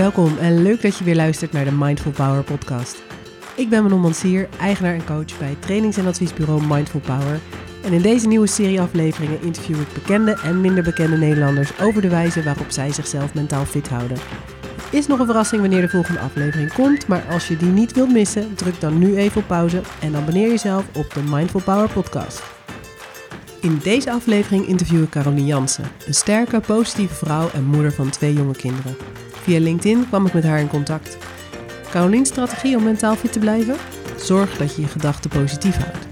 Welkom en leuk dat je weer luistert naar de Mindful Power podcast. Ik ben Manon Mansier, eigenaar en coach bij trainings- en adviesbureau Mindful Power. En in deze nieuwe serie afleveringen interview ik bekende en minder bekende Nederlanders over de wijze waarop zij zichzelf mentaal fit houden. Is nog een verrassing wanneer de volgende aflevering komt, maar als je die niet wilt missen, druk dan nu even op pauze en abonneer jezelf op de Mindful Power podcast. In deze aflevering interview ik Caroline Jansen, een sterke, positieve vrouw en moeder van twee jonge kinderen. Via LinkedIn kwam ik met haar in contact. Caroline's strategie om mentaal fit te blijven? Zorg dat je je gedachten positief houdt.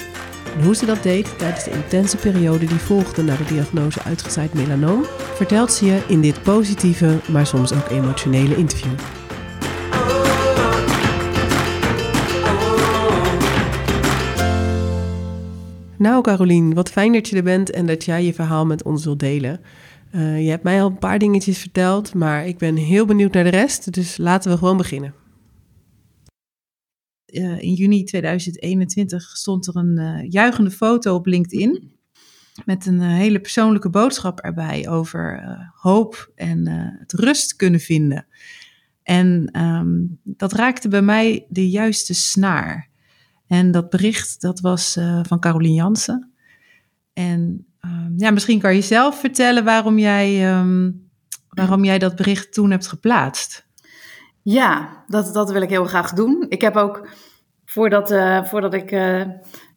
En hoe ze dat deed tijdens de intense periode die volgde na de diagnose uitgezaaid melanoom, vertelt ze je in dit positieve, maar soms ook emotionele interview. Nou, Carolien, wat fijn dat je er bent en dat jij je verhaal met ons wilt delen. Uh, je hebt mij al een paar dingetjes verteld, maar ik ben heel benieuwd naar de rest. Dus laten we gewoon beginnen. Uh, in juni 2021 stond er een uh, juichende foto op LinkedIn. Met een hele persoonlijke boodschap erbij over hoop en het rust kunnen vinden. En um, dat raakte bij mij de juiste snaar. En dat bericht dat was van Caroline Jansen. En Um, ja, misschien kan je zelf vertellen waarom jij, um, waarom jij dat bericht toen hebt geplaatst. Ja, dat, dat wil ik heel graag doen. Ik heb ook, voordat, uh, voordat ik uh,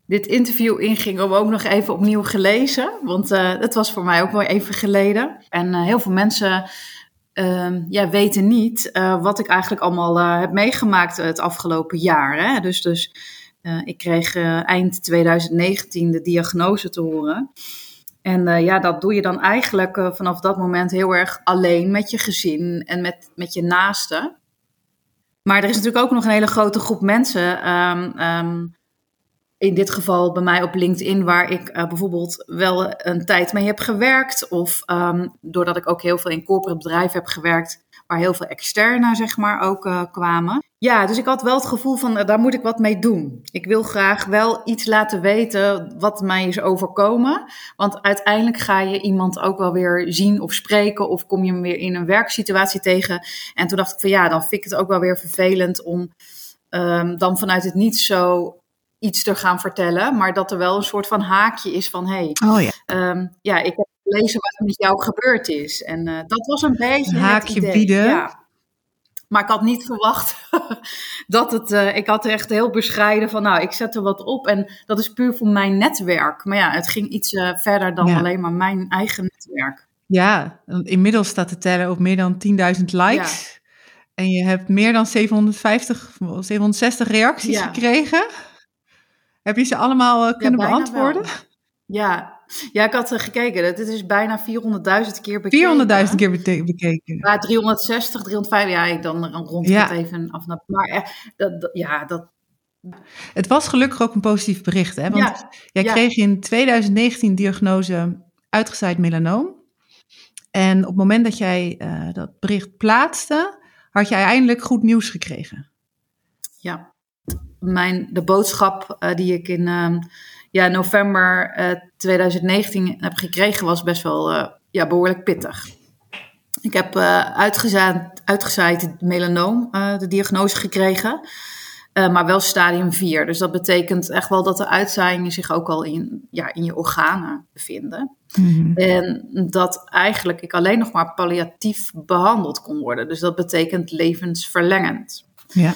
dit interview inging, om ook nog even opnieuw gelezen. Want uh, het was voor mij ook wel even geleden. En heel veel mensen ehm, ja, weten niet wat ik eigenlijk allemaal heb meegemaakt het afgelopen jaar. Hè? Dus, dus ik kreeg eind 2019 de diagnose te horen. En uh, ja, dat doe je dan eigenlijk uh, vanaf dat moment heel erg alleen met je gezin en met, met je naasten. Maar er is natuurlijk ook nog een hele grote groep mensen, um, um, in dit geval bij mij op LinkedIn, waar ik uh, bijvoorbeeld wel een tijd mee heb gewerkt. Of um, doordat ik ook heel veel in corporate bedrijven heb gewerkt, waar heel veel externe zeg maar ook uh, kwamen. Ja, dus ik had wel het gevoel van uh, daar moet ik wat mee doen. Ik wil graag wel iets laten weten wat mij is overkomen. Want uiteindelijk ga je iemand ook wel weer zien of spreken of kom je hem weer in een werksituatie tegen. En toen dacht ik van ja, dan vind ik het ook wel weer vervelend om um, dan vanuit het niet zo iets te gaan vertellen, maar dat er wel een soort van haakje is van hey, oh ja. Um, ja, ik heb lezen wat er met jou gebeurd is. En uh, dat was een beetje. Een haakje bieden. Ja. Maar ik had niet verwacht dat het. Uh, ik had echt heel bescheiden van. Nou, ik zet er wat op. En dat is puur voor mijn netwerk. Maar ja, het ging iets uh, verder dan ja. alleen maar mijn eigen netwerk. Ja, inmiddels staat de teller op meer dan 10.000 likes. Ja. En je hebt meer dan 750, 760 reacties ja. gekregen. Heb je ze allemaal uh, kunnen beantwoorden? Wel. Ja, ja, ik had uh, gekeken. Dit is bijna 400.000 keer bekeken. 400.000 keer bekeken. Ja, 360, 305. Ja, ik dan rond ja. het even af. Maar eh, dat, ja, dat... Het was gelukkig ook een positief bericht. Hè? Want ja. jij kreeg in 2019 diagnose uitgezaaid melanoom. En op het moment dat jij uh, dat bericht plaatste, had jij eindelijk goed nieuws gekregen. Ja, Mijn, de boodschap uh, die ik in uh, ja, november uh, 2019 heb gekregen was best wel uh, ja, behoorlijk pittig. Ik heb uitgezaaid, uitgezaaid melanoom, de diagnose gekregen, maar wel stadium 4. Dus dat betekent echt wel dat de uitzaaiingen zich ook al in, ja, in je organen bevinden. Mm-hmm. En dat eigenlijk ik alleen nog maar palliatief behandeld kon worden. Dus dat betekent levensverlengend. Ja.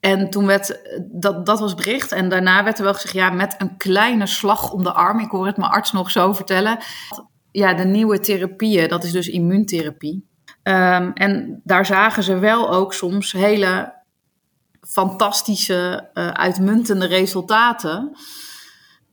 En toen werd, dat, dat was bericht. En daarna werd er wel gezegd, ja, met een kleine slag om de arm. Ik hoor het mijn arts nog zo vertellen. Ja, de nieuwe therapieën, dat is dus immuuntherapie. Um, en daar zagen ze wel ook soms hele fantastische, uh, uitmuntende resultaten.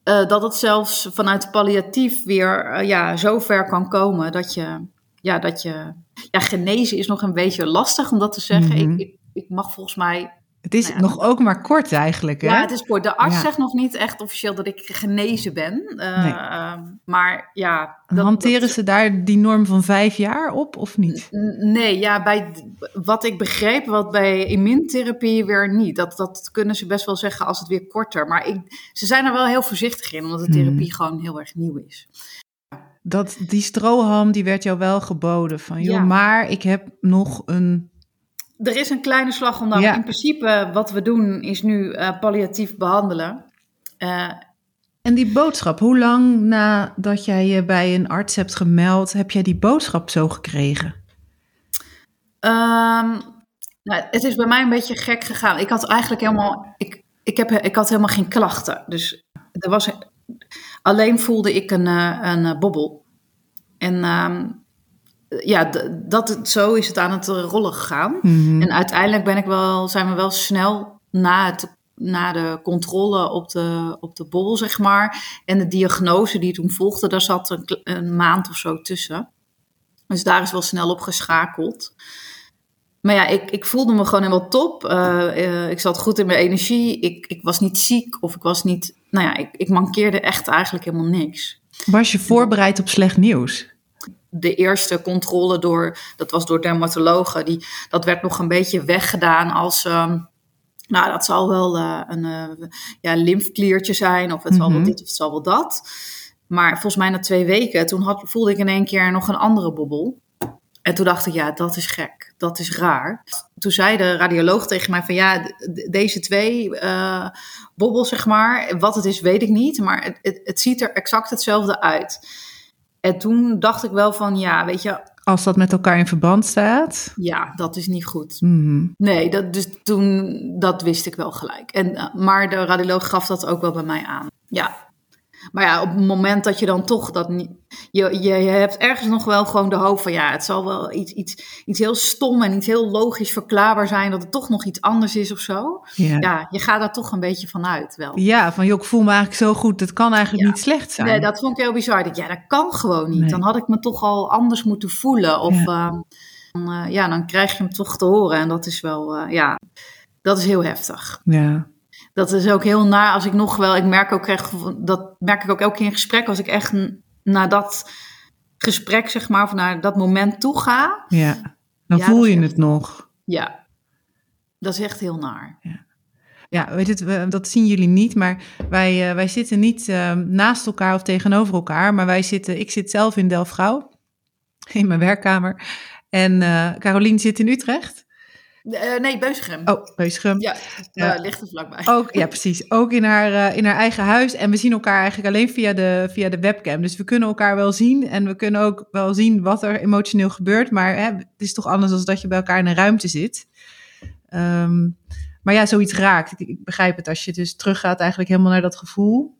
Uh, dat het zelfs vanuit palliatief weer uh, ja, zo ver kan komen dat je, ja, dat je. Ja, genezen is nog een beetje lastig om dat te zeggen. Ik, ik, ik mag volgens mij het is nou ja, nog ook maar kort eigenlijk, hè? Ja, het is kort. De arts ja. zegt nog niet echt officieel dat ik genezen ben. Uh, nee. uh, maar ja... Dat, Hanteren dat, ze daar die norm van vijf jaar op, of niet? Nee, ja, bij wat ik begreep, wat bij immuuntherapie weer niet. Dat, dat kunnen ze best wel zeggen als het weer korter. Maar ik, ze zijn er wel heel voorzichtig in, omdat de therapie hmm. gewoon heel erg nieuw is. Dat, die strohalm, die werd jou wel geboden. Van, joh, ja. maar ik heb nog een er is een kleine slag om Ja. In principe, wat we doen, is nu eh, palliatief behandelen. Eh, En die boodschap, hoe lang nadat jij je bij een arts hebt gemeld, heb jij die boodschap zo gekregen? Ehm, nou, het is bij mij een beetje gek gegaan. Ik had eigenlijk helemaal, ik, ik, heb, ik had helemaal geen klachten. Dus er was, alleen voelde ik een, eh, een bobbel. En ehm, ja, dat, zo is het aan het rollen gegaan. Mhm. En uiteindelijk ben ik wel, zijn we wel snel na, het, na de controle op de, op de bobbel, zeg maar. En de diagnose die toen volgde, daar zat een maand of zo tussen. Dus daar is wel snel op geschakeld. Maar ja, ik, ik voelde me gewoon helemaal top. Eh, eh, ik zat goed in mijn energie. Ik, ik was niet ziek of ik was niet... Nou ja, ik, ik mankeerde echt eigenlijk helemaal niks. Was je voorbereid op slecht nieuws? De eerste controle door, dat was door dermatologen, die, dat werd nog een beetje weggedaan als, ehm, nou dat zal wel eh, een eh, ja, lymfkliertje zijn of het zal wel Mhm. dit of het zal wel dat. Maar volgens mij na twee weken, toen had, voelde ik in één keer nog een andere bobbel. En toen dacht ik, ja, dat is gek, dat is raar. Toen zei de radioloog tegen mij van, ja, deze twee eh, bobbels, zeg maar, wat het is, weet ik niet. Maar het, het, het ziet er exact hetzelfde uit. En toen dacht ik wel van, ja, weet je, Als dat met elkaar in verband staat? ja, dat is niet goed. Mhm. Nee, dat, dus toen, dat wist ik wel gelijk. En, eh, maar de radioloog gaf dat ook wel bij mij aan. Ja. Maar ja, op het moment dat je dan toch dat niet. Je, je, je hebt ergens nog wel gewoon de hoop van ja, het zal wel iets, iets, iets heel stom en iets heel logisch verklaarbaar zijn. Dat het toch nog iets anders is of zo. Ja. Ja, je gaat daar toch een beetje van uit wel. Ja, van joh, ik voel me eigenlijk zo goed. Dat kan eigenlijk Ja. niet slecht zijn. Nee, dat vond ik heel bizar. Dacht, ja, dat kan gewoon niet. Nee. Dan had ik me toch al anders moeten voelen. Of Ja. ehm, dan, eh, ja, dan krijg je hem toch te horen. En dat is wel, eh, ja, dat is heel heftig. Ja. Dat is ook heel naar als ik nog wel, ik merk ook echt, dat merk ik ook elke keer in gesprek. Als ik echt naar dat gesprek, zeg maar, of naar dat moment toe ga. ja. Dan Ja, voel je het nog. Ja, dat is echt heel naar. Ja, weet het, dat zien jullie niet, maar wij, eh, wij zitten niet eh, naast elkaar of tegenover elkaar, maar wij zitten, ik zit zelf in Delft-Gouw, in mijn werkkamer. En eh Carolien zit in Utrecht. Eh, nee, Beusgem. Oh, Beusgem. Ja, Ja. eh, ligt er vlakbij. Ook, ja, precies. Ook in haar, eh, in haar eigen huis. En we zien elkaar eigenlijk alleen via de, via de webcam. Dus we kunnen elkaar wel zien. En we kunnen ook wel zien wat er emotioneel gebeurt. Maar hè, het is toch anders dan dat je bij elkaar in een ruimte zit. Ehm, maar ja, zoiets raakt. Ik, ik begrijp het. Als je dus teruggaat eigenlijk helemaal naar dat gevoel.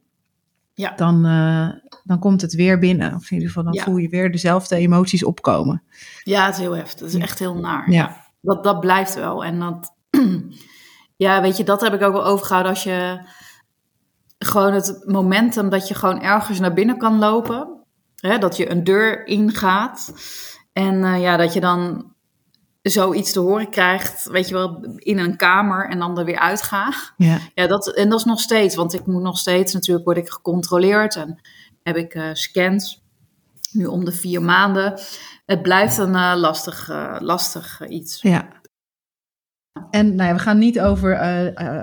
Ja. Dan, eh, dan komt het weer binnen. Of in ieder geval, dan Ja. voel je weer dezelfde emoties opkomen. Ja, het is heel heftig. Het is echt heel naar. Ja. Dat, dat blijft wel. En dat, ja, weet je, dat heb ik ook wel overgehouden als je gewoon het momentum dat je gewoon ergens naar binnen kan lopen. Hè, dat je een deur ingaat. En eh, ja, dat je dan zoiets te horen krijgt, weet je wel, in een kamer en dan er weer uitga. Ja. Ja, dat, en dat is nog steeds, want ik moet nog steeds, natuurlijk word ik gecontroleerd en heb ik eh, scans, nu om de vier maanden. Het blijft een eh, lastig, eh, lastig eh, iets. Ja. En nou ja, we gaan niet over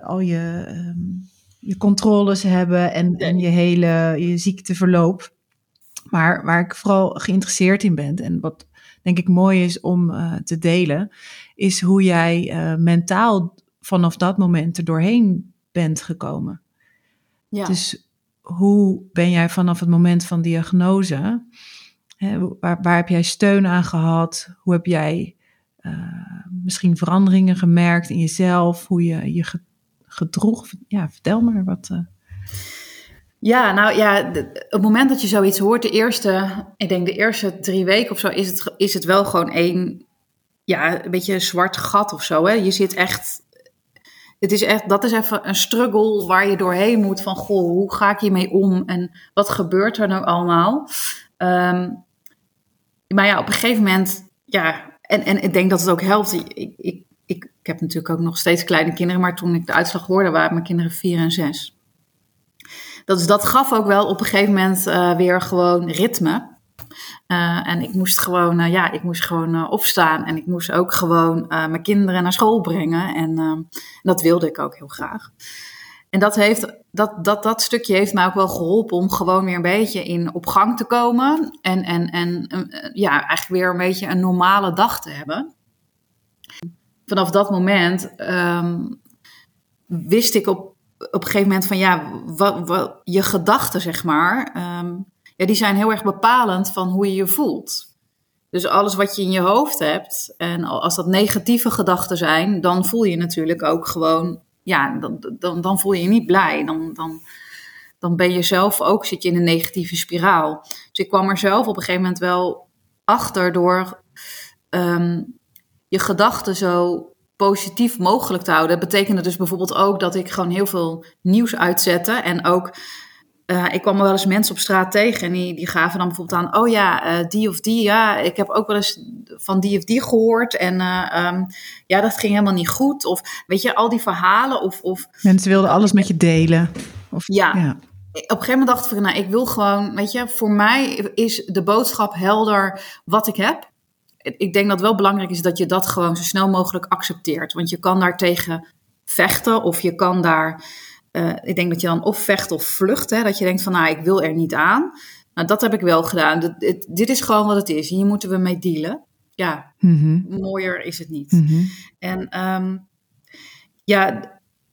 al je, ehm, je controles hebben en, en je hele je ziekteverloop. Maar waar ik vooral geïnteresseerd in ben en wat denk ik mooi is om te delen, is hoe jij mentaal vanaf dat moment er doorheen bent gekomen. Ja. Dus hoe ben jij vanaf het moment van diagnose, waar, waar heb jij steun aan gehad? Hoe heb jij eh, misschien veranderingen gemerkt in jezelf? Hoe je je ge- gedroeg? Ja, vertel maar wat. eh. Ja, nou ja, op het moment dat je zoiets hoort, de eerste, ik denk de eerste drie weken of zo, is het, is het wel gewoon één, ja, een beetje een zwart gat of zo. Hè? Je zit echt, het is echt, dat is even een struggle waar je doorheen moet van, goh, hoe ga ik hiermee om en wat gebeurt er nou allemaal? Ehm, maar ja, op een gegeven moment, ja, en, en ik denk dat het ook helpt. Ik, ik, ik, heb natuurlijk ook nog steeds kleine kinderen, maar toen ik de uitslag hoorde, waren mijn kinderen vier en zes. Dat, is, dat gaf ook wel op een gegeven moment eh, weer gewoon ritme. Eh, en ik moest gewoon, eh, ja, ik moest gewoon opstaan. En ik moest ook gewoon mijn kinderen naar school brengen. En dat wilde ik ook heel graag. En dat, heeft, dat, dat, dat stukje heeft mij ook wel geholpen om gewoon weer een beetje in op gang te komen. En, en, en eh, ja, eigenlijk weer een beetje een normale dag te hebben. vanaf dat moment ehm, wist ik op, op een gegeven moment van ja, wat, wat, je gedachten, zeg maar, ehm, ja, die zijn heel erg bepalend van hoe je je voelt. Dus alles wat je in je hoofd hebt, en als dat negatieve gedachten zijn, dan voel je natuurlijk ook gewoon, ja, dan, dan, dan voel je je niet blij. Dan, dan, dan ben je zelf ook, zit je in een negatieve spiraal. Dus ik kwam er zelf op een gegeven moment wel achter door ehm, je gedachten zo positief mogelijk te houden. Dat betekende dus bijvoorbeeld ook dat ik gewoon heel veel nieuws uitzette. En ook, uh, ik kwam wel eens mensen op straat tegen en die, die gaven dan bijvoorbeeld aan: Oh ja, uh, die of die, ja, ik heb ook wel eens van die of die gehoord. En uh, um, ja, dat ging helemaal niet goed. Of weet je, al die verhalen. Of, of mensen wilden alles met je delen. Of, ja. ja. Op een gegeven moment dacht ik, nou, ik wil gewoon, weet je, voor mij is de boodschap helder wat ik heb ik denk dat het wel belangrijk is dat je dat gewoon zo snel mogelijk accepteert. Want je kan daar tegen vechten of je kan daar. Uh, ik denk dat je dan of vecht of vlucht. Hè, dat je denkt van nou, ik wil er niet aan. Nou, dat heb ik wel gedaan. Dit, dit, dit is gewoon wat het is. Hier moeten we mee dealen. Ja, mm-hmm. mooier is het niet. Mm-hmm. En um, ja,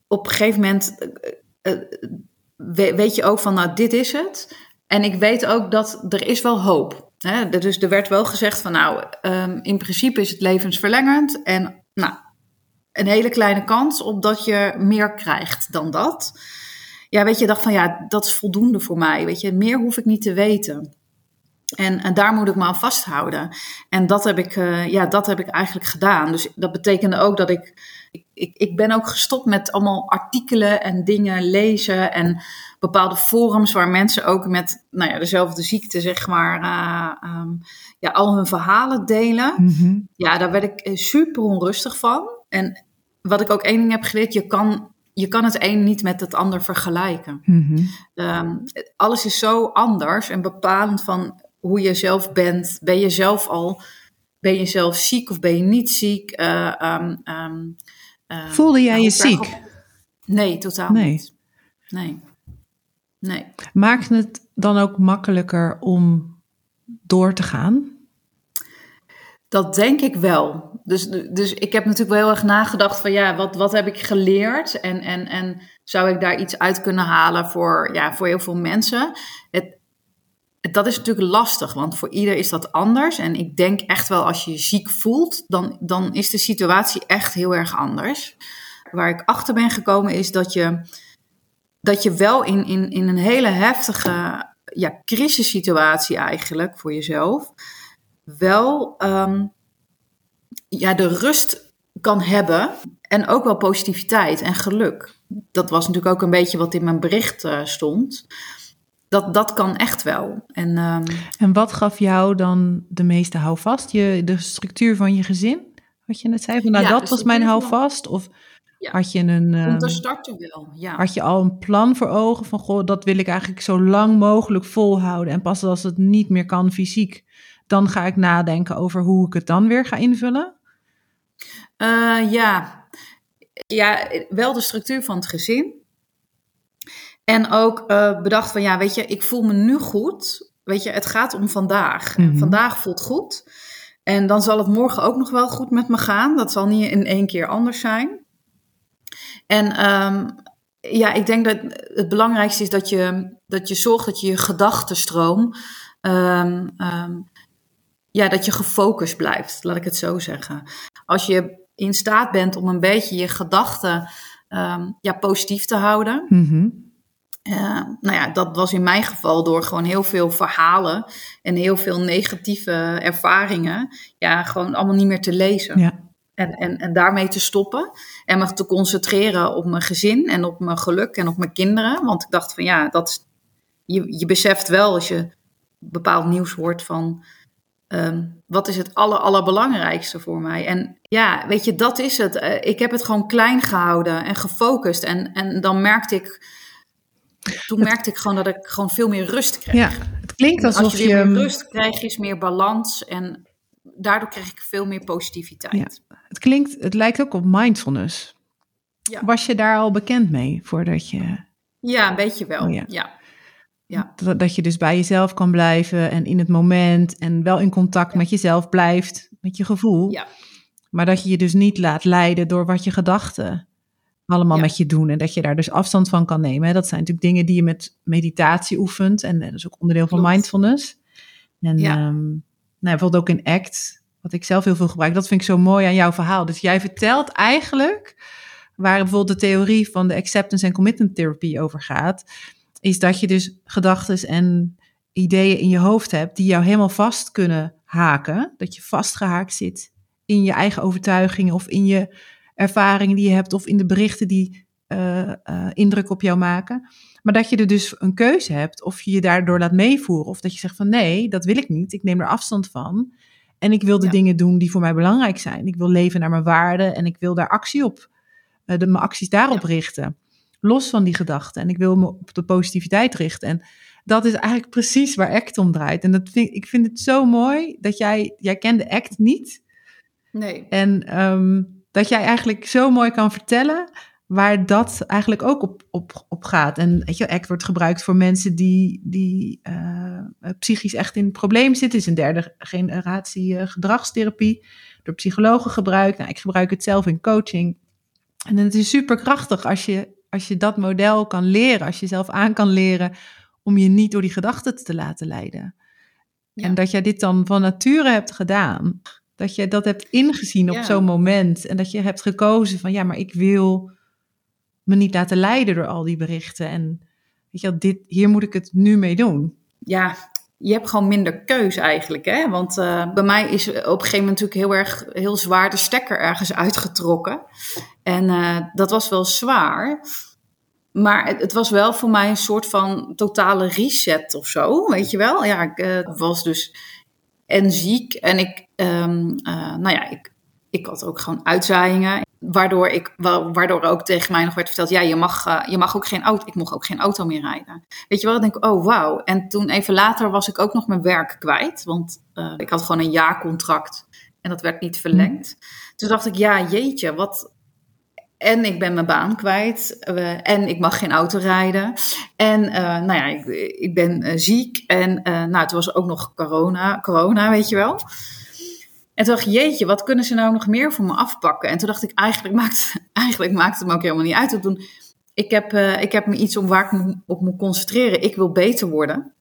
op een gegeven moment uh, uh, weet je ook van nou, dit is het. En ik weet ook dat er is wel hoop. Hè, dus er werd wel gezegd van nou, um, in principe is het levensverlengend. En nou, een hele kleine kans op dat je meer krijgt dan dat. Ja, weet je, dacht van ja, dat is voldoende voor mij. Weet je, meer hoef ik niet te weten. En, en daar moet ik me aan vasthouden. En dat heb ik, uh, ja, dat heb ik eigenlijk gedaan. Dus dat betekende ook dat ik, ik, ik, ben ook gestopt met allemaal artikelen en dingen lezen en bepaalde forums waar mensen ook met nou ja, dezelfde ziekte, zeg maar, uh, um, ja, al hun verhalen delen. Mm-hmm. Ja, daar werd ik super onrustig van. En wat ik ook één ding heb geleerd, je kan, je kan het een niet met het ander vergelijken. Mm-hmm. Um, alles is zo anders en bepalend van hoe je zelf bent. Ben je zelf al, ben je zelf ziek of ben je niet ziek? Uh, um, um, uh, Voelde jij je ziek? Nee, totaal nee. niet. Nee. Nee. Maakt het dan ook makkelijker om door te gaan? Dat denk ik wel. Dus, dus ik heb natuurlijk wel heel erg nagedacht van ja, wat, wat heb ik geleerd? En, en, en zou ik daar iets uit kunnen halen voor, ja, voor heel veel mensen? Het, dat is natuurlijk lastig, want voor ieder is dat anders. En ik denk echt wel als je je ziek voelt, dan, dan is de situatie echt heel erg anders. Waar ik achter ben gekomen is dat je, dat je wel in, in, in een hele heftige ja, crisissituatie eigenlijk voor jezelf, wel um, ja, de rust kan hebben en ook wel positiviteit en geluk. Dat was natuurlijk ook een beetje wat in mijn bericht uh, stond dat, dat kan echt wel. En, um, en wat gaf jou dan de meeste houvast? Je, de structuur van je gezin? Wat je net zei, van, nou ja, dat was mijn houvast? Of ja. had je een... Om te starten wel, ja. Had je al een plan voor ogen van, goh, dat wil ik eigenlijk zo lang mogelijk volhouden. En pas als het niet meer kan fysiek, dan ga ik nadenken over hoe ik het dan weer ga invullen? Uh, ja. ja, wel de structuur van het gezin. En ook uh, bedacht van ja, weet je, ik voel me nu goed. Weet je, het gaat om vandaag. Mm -hmm. Vandaag voelt goed. En dan zal het morgen ook nog wel goed met me gaan. Dat zal niet in één keer anders zijn. En um, ja, ik denk dat het belangrijkste is dat je, dat je zorgt dat je je gedachtenstroom. Um, um, ja, dat je gefocust blijft, laat ik het zo zeggen. Als je in staat bent om een beetje je gedachten ja, positief te houden. Mm -hmm uh, nou ja, dat was in mijn geval door gewoon heel veel verhalen en heel veel negatieve ervaringen, ja, gewoon allemaal niet meer te lezen. Ja. En, en, en daarmee te stoppen en me te concentreren op mijn gezin en op mijn geluk en op mijn kinderen. Want ik dacht van ja, dat je, je beseft wel als je bepaald nieuws hoort van um, wat is het aller, allerbelangrijkste voor mij. En ja, weet je, dat is het. Uh, ik heb het gewoon klein gehouden en gefocust. En, en dan merkte ik toen merkte ik gewoon dat ik gewoon veel meer rust kreeg. Ja, het klinkt alsof Als je, je meer rust krijg, is meer balans en daardoor kreeg ik veel meer positiviteit. Ja, het klinkt, het lijkt ook op mindfulness. Ja. Was je daar al bekend mee voordat je? Ja, een beetje wel. Oh, ja. ja. ja. Dat, dat je dus bij jezelf kan blijven en in het moment en wel in contact met jezelf blijft, met je gevoel. Ja. Maar dat je je dus niet laat leiden door wat je gedachten allemaal Ja. met je doen. En dat je daar dus afstand van kan nemen. Dat zijn natuurlijk dingen die je met meditatie oefent. En dat is ook onderdeel van mindfulness. En Ja. ehm, nou, bijvoorbeeld ook in ACT, wat ik zelf heel veel gebruik. Dat vind ik zo mooi aan jouw verhaal. Dus jij vertelt eigenlijk waar bijvoorbeeld de theorie van de acceptance en commitment therapie over gaat. Is dat je dus gedachten en ideeën in je hoofd hebt die jou helemaal vast kunnen haken. Dat je vastgehaakt zit in je eigen overtuigingen of in je ervaringen die je hebt of in de berichten die eh, eh, indruk op jou maken. Maar dat je er dus een keuze hebt of je je daardoor laat meevoeren of dat je zegt van nee, dat wil ik niet. Ik neem er afstand van en ik wil de Ja. dingen doen die voor mij belangrijk zijn. Ik wil leven naar mijn waarden en ik wil daar actie op, eh, de, mijn acties daarop richten. Los van die gedachten. En ik wil me op de positiviteit richten. En dat is eigenlijk precies waar ACT om draait. En dat vind, ik vind het zo mooi dat jij, jij kende ACT niet. Nee. En ehm, dat jij eigenlijk zo mooi kan vertellen waar dat eigenlijk ook op, op, op gaat. En weet je, ACT wordt gebruikt voor mensen die, die eh, psychisch echt in problemen zitten. Het is een derde generatie eh, gedragstherapie. Door psychologen gebruikt. Nou, ik gebruik het zelf in coaching. En het is super krachtig als je, als je dat model kan leren. Als je zelf aan kan leren om je niet door die gedachten te laten leiden. Ja. En dat jij dit dan van nature hebt gedaan. Dat je dat hebt ingezien op Ja. zo'n moment. En dat je hebt gekozen van ja, maar ik wil me niet laten leiden door al die berichten. En weet je wel, dit, hier moet ik het nu mee doen. ja, je hebt gewoon minder keus eigenlijk. Hè? Want eh, bij mij is op een gegeven moment natuurlijk heel erg heel zwaar de stekker ergens uitgetrokken. En eh, dat was wel zwaar. Maar het, het was wel voor mij een soort van totale reset of zo. Weet je wel? Ja, ik eh, was dus en ziek. En ik, ehm, eh, nou ja, ik, ik had ook gewoon uitzaaiingen. Waardoor, ik, wa- waardoor ook tegen mij nog werd verteld: ja, je mag, eh, je mag ook geen auto. Ik mocht ook geen auto meer rijden. Weet je wel? Ik denk, oh wauw. En toen even later was ik ook nog mijn werk kwijt. Want eh, ik had gewoon een jaarcontract en dat werd niet verlengd. Toen dacht ik, ja, jeetje, wat. En ik ben mijn baan kwijt. en ik mag geen auto rijden. En eh, nou ja, ik, ik ben eh, ziek. En eh, nou, het was ook nog corona, corona, weet je wel. En toen dacht ik, jeetje, wat kunnen ze nou nog meer voor me afpakken? En toen dacht ik, eigenlijk maakt, eigenlijk maakt het me ook helemaal niet uit. Toen, ik, heb, ik heb me iets om waar ik me op moet concentreren. Ik wil beter worden.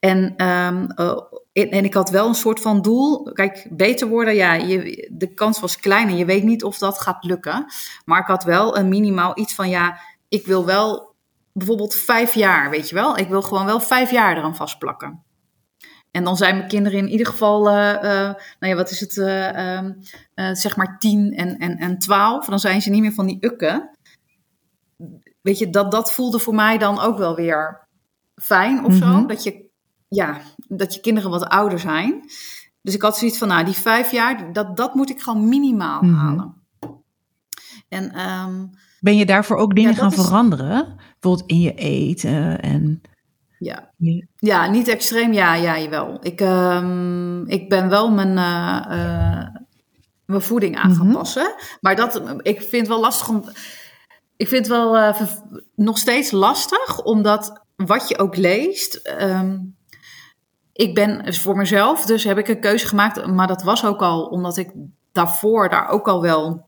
En, ehm, eh, en en ik had wel een soort van doel. Kijk, beter worden, ja, je, de kans was klein en je weet niet of dat gaat lukken. Maar ik had wel een minimaal iets van, ja, ik wil wel bijvoorbeeld vijf jaar, weet je wel. Ik wil gewoon wel vijf jaar eraan vastplakken. En dan zijn mijn kinderen in ieder geval, eh, eh, nou ja, wat is het, eh, ehm, eh, zeg maar tien en, en, en twaalf. Dan zijn ze niet meer van die ukken. Weet je, dat, dat voelde voor mij dan ook wel weer fijn of zo. Mhm. Dat je, ja, dat je kinderen wat ouder zijn. Dus ik had zoiets van, nou, die vijf jaar, dat, dat moet ik gewoon minimaal Mhm. halen. En ehm, Ben je daarvoor ook dingen Ja, gaan is- veranderen? Bijvoorbeeld in je eten en... ja, Ja, niet extreem, ja, ja, jawel. Ik, ehm, ik ben wel mijn, eh, eh, mijn voeding aan gaan Mhm. passen. Maar dat, ik vind het wel lastig om... Ik vind het wel eh, nog steeds lastig, omdat wat je ook leest... ehm, ik ben voor mezelf, dus heb ik een keuze gemaakt. Maar dat was ook al omdat ik daarvoor daar ook al wel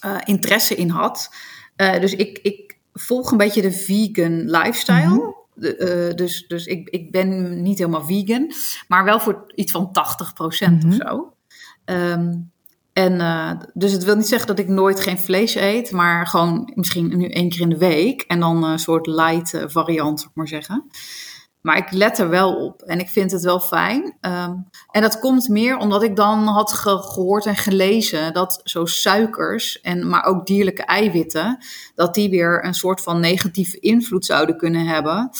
eh, interesse in had. Eh, dus ik, ik volg een beetje de vegan lifestyle. Mhm. De, eh, dus dus ik, ik ben niet helemaal vegan, maar wel voor iets van 80% Mhm. of zo. Ehm, en dus het wil niet zeggen dat ik nooit geen vlees eet, maar gewoon misschien nu één keer in de week. En dan een soort light variant, zou ik maar zeggen. Maar ik let er wel op en ik vind het wel fijn. Ehm, en dat komt meer omdat ik dan had ge- gehoord en gelezen dat zo suikers, en, maar ook dierlijke eiwitten, dat die weer een soort van negatieve invloed zouden kunnen hebben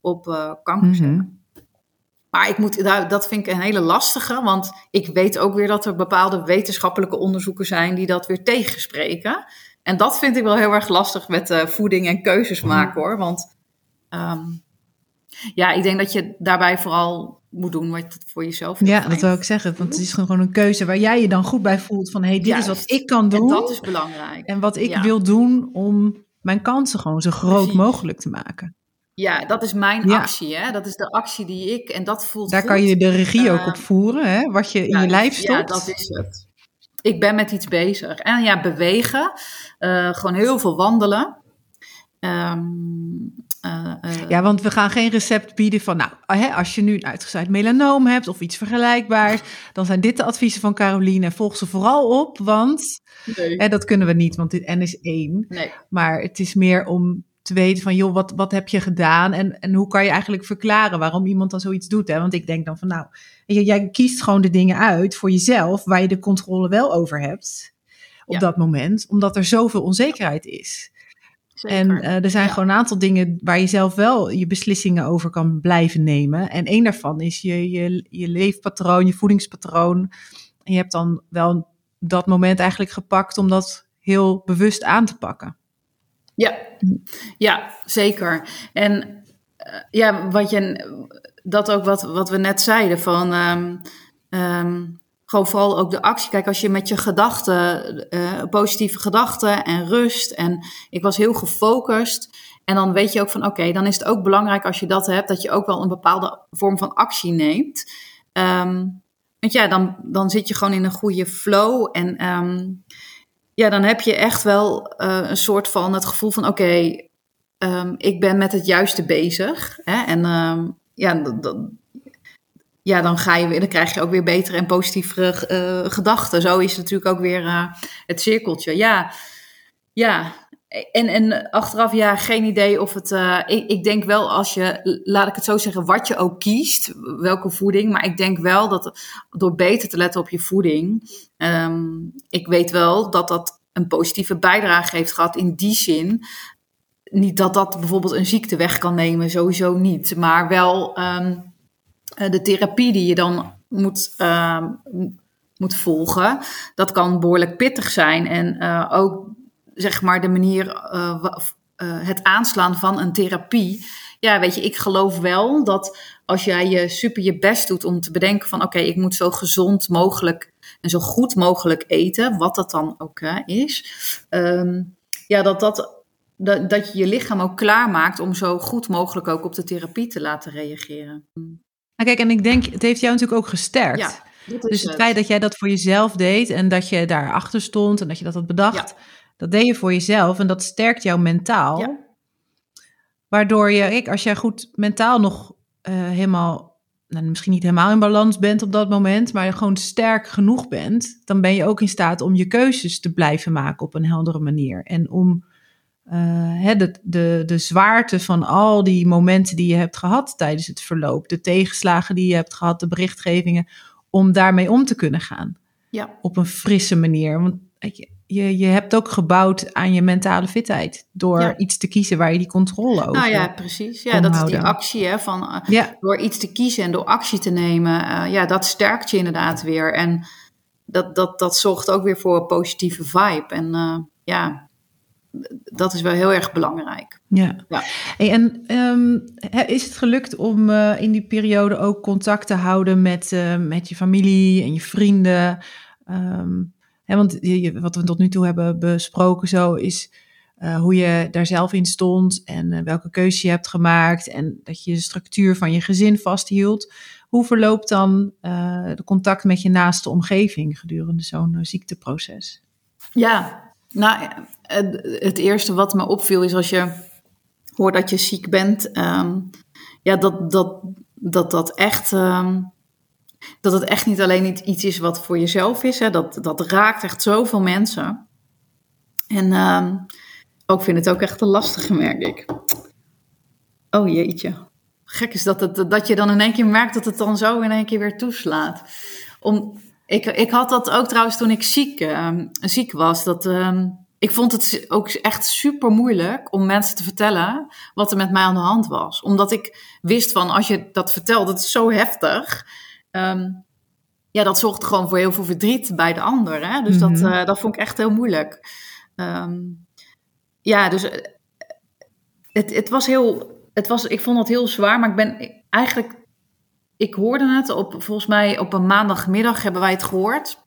op eh kankercellen. Mhm. Maar ik moet, dat vind ik een hele lastige, want ik weet ook weer dat er bepaalde wetenschappelijke onderzoeken zijn die dat weer tegenspreken. En dat vind ik wel heel erg lastig met eh, voeding en keuzes maken hoor. Want ehm, ja, ik denk dat je daarbij vooral moet doen wat het voor jezelf heel Ja, dat wil ik zeggen. Want het is gewoon een keuze waar jij je dan goed bij voelt. Van, hé, hey, dit is wat ik kan doen. En dat is belangrijk. En wat ik Ja. wil doen om mijn kansen gewoon zo groot Precies. mogelijk te maken. Ja, dat is mijn Ja. actie. Hè? Dat is de actie die ik, en dat voelt Daar goed. kan je de regie ook Eh, op voeren, hè? wat je in je lijf stopt. Ja, dat is het. ik ben met iets bezig. En ja, bewegen. Uh, gewoon heel veel wandelen. Um, uh, ja, want we gaan geen recept bieden van, nou, hè, als je nu een uitgezaaid melanoom hebt of iets vergelijkbaars, dan zijn dit de adviezen van Caroline. Volg ze vooral op, want nee. hè, dat kunnen we niet, want dit N is één. Nee. Maar het is meer om te weten van, joh, wat, wat heb je gedaan en, en hoe kan je eigenlijk verklaren waarom iemand dan zoiets doet? Hè? Want ik denk dan van, nou, jij kiest gewoon de dingen uit voor jezelf waar je de controle wel over hebt op dat moment, omdat er zoveel onzekerheid is. En uh, er zijn gewoon een aantal dingen waar je zelf wel je beslissingen over kan blijven nemen. En één daarvan is je, je, je leefpatroon, je voedingspatroon. En je hebt dan wel dat moment eigenlijk gepakt om dat heel bewust aan te pakken. Ja, ja zeker. En uh, ja, wat je, dat ook wat, wat we net zeiden van. Um, um, gewoon vooral ook de actie. Kijk, als je met je gedachten, uh, positieve gedachten en rust. En ik was heel gefocust. En dan weet je ook van oké, dan is het ook belangrijk als je dat hebt, dat je ook wel een bepaalde vorm van actie neemt. Um, want ja, dan, dan zit je gewoon in een goede flow. En um, ja, dan heb je echt wel uh, een soort van het gevoel van oké, um, ik ben met het juiste bezig. Hè? En ja, dat, ja, dan, ga je weer, dan krijg je ook weer betere en positievere uh, gedachten. Zo is het natuurlijk ook weer uh, het cirkeltje. Ja, ja. En, en achteraf, ja, geen idee of het. Uh, ik, ik denk wel als je, laat ik het zo zeggen, wat je ook kiest, welke voeding. Maar ik denk wel dat door beter te letten op je voeding. Um, ik weet wel dat dat een positieve bijdrage heeft gehad in die zin niet dat dat bijvoorbeeld een ziekte weg kan nemen, sowieso niet. Maar wel um, eh, de therapie die je dan moet, uh, moet volgen, dat kan behoorlijk pittig zijn. En uh, ook zeg maar de manier, uh, het aanslaan van een therapie. Ja, weet je, ik geloof wel dat als jij je super je best doet om te bedenken van oké, ik moet zo gezond mogelijk en zo goed mogelijk eten, wat dat dan ook is. Um, ja, dat dat, dat je je lichaam ook klaarmaakt om zo goed mogelijk ook op de therapie te laten reageren. Nou kijk, en ik denk, het heeft jou natuurlijk ook gesterkt. Ja, dus het, feit dat jij dat voor jezelf deed en dat je daarachter stond en dat je dat had bedacht, dat deed je voor jezelf en dat sterkt jou mentaal. Ja. Waardoor je, ik, als jij goed mentaal nog uh, helemaal, nou, misschien niet helemaal in balans bent op dat moment, maar gewoon sterk genoeg bent, dan ben je ook in staat om je keuzes te blijven maken op een heldere manier. En om uh, de, de, de zwaarte van al die momenten die je hebt gehad tijdens het verloop, de tegenslagen die je hebt gehad, de berichtgevingen, om daarmee om te kunnen gaan. Ja. Op een frisse manier. Want je, je, je hebt ook gebouwd aan je mentale fitheid door iets te kiezen waar je die controle over Nou ja, precies. Ja, dat is die actie hè, van uh, ja. door iets te kiezen en door actie te nemen. Uh, ja, dat sterkt je inderdaad weer. En dat, dat, dat zorgt ook weer voor een positieve vibe. En ja, dat is wel heel erg belangrijk. Ja. ja. en um, is het gelukt om uh, in die periode ook contact te houden met, uh, met je familie en je vrienden? Um, hè, want je, wat we tot nu toe hebben besproken zo is uh, hoe je daar zelf in stond en welke keuze je hebt gemaakt en dat je de structuur van je gezin vasthield. Hoe verloopt dan de contact met je naaste omgeving gedurende zo'n ziekteproces? Ja, nou, het eerste wat me opviel is als je hoort dat je ziek bent, ehm, ja, dat dat, dat, dat echt. Ehm, dat het echt niet alleen iets is wat voor jezelf is. Hè. Dat, dat raakt echt zoveel mensen. En um, ik vind het ook echt een lastige, merk ik. Oh jeetje. Gek is dat, dat je dan in één keer merkt dat het dan zo in één keer weer toeslaat. Om, ik, ik had dat ook trouwens toen ik ziek, um, ziek was. Dat, um, ik vond het ook echt super moeilijk om mensen te vertellen wat er met mij aan de hand was. Omdat ik wist van als je dat vertelt, dat is zo heftig. Um, ja, dat zorgt gewoon voor heel veel verdriet bij de ander. Hè? Dus dat, uh, dat vond ik echt heel moeilijk. ja, dus eh, het, het was heel. Het was, ik vond het heel zwaar, maar ik ben eigenlijk ik hoorde het op, volgens mij op een maandagmiddag hebben wij het gehoord.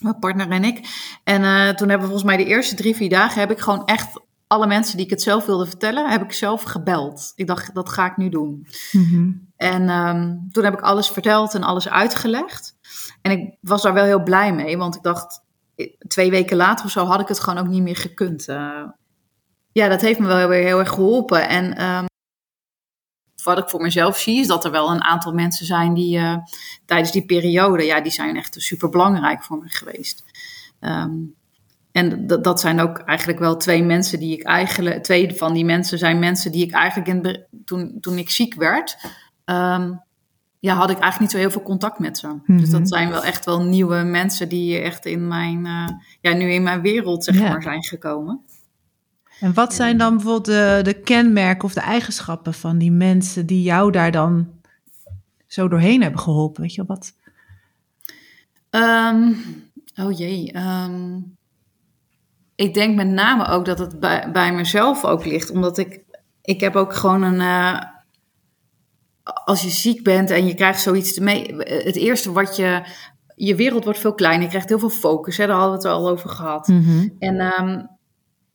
Mijn partner en ik. En uh, toen hebben we volgens mij de eerste drie, vier dagen heb ik gewoon echt alle mensen die ik het zelf wilde vertellen, heb ik zelf gebeld. Ik dacht, dat ga ik nu doen. Mm -hmm. En um, toen heb ik alles verteld en alles uitgelegd. En ik was daar wel heel blij mee, want ik dacht, twee weken later of zo had ik het gewoon ook niet meer gekund. Uh, ja, dat heeft me wel weer heel erg geholpen. En um, wat ik voor mezelf zie, is dat er wel een aantal mensen zijn die uh, tijdens die periode, ja, die zijn echt super belangrijk voor me geweest. Um, en dat zijn ook eigenlijk wel twee mensen die ik eigenlijk, twee van die mensen zijn mensen die ik eigenlijk in, toen, toen ik ziek werd, um, ja, had ik eigenlijk niet zo heel veel contact met ze. Dus dat mhm. zijn wel echt wel nieuwe mensen die echt in mijn, uh, ja, nu in mijn wereld zeg maar zijn gekomen. En wat zijn dan bijvoorbeeld de, de kenmerken of de eigenschappen van die mensen die jou daar dan zo doorheen hebben geholpen? Weet je wat? Um, oh jee. Um, ik denk met name ook dat het bij, bij mezelf ook ligt. Omdat ik, ik heb ook gewoon een. Uh, als je ziek bent en je krijgt zoiets mee. Het eerste wat je. Je wereld wordt veel kleiner. Je krijgt heel veel focus. Hè, daar hadden we het al over gehad. Mhm. En um,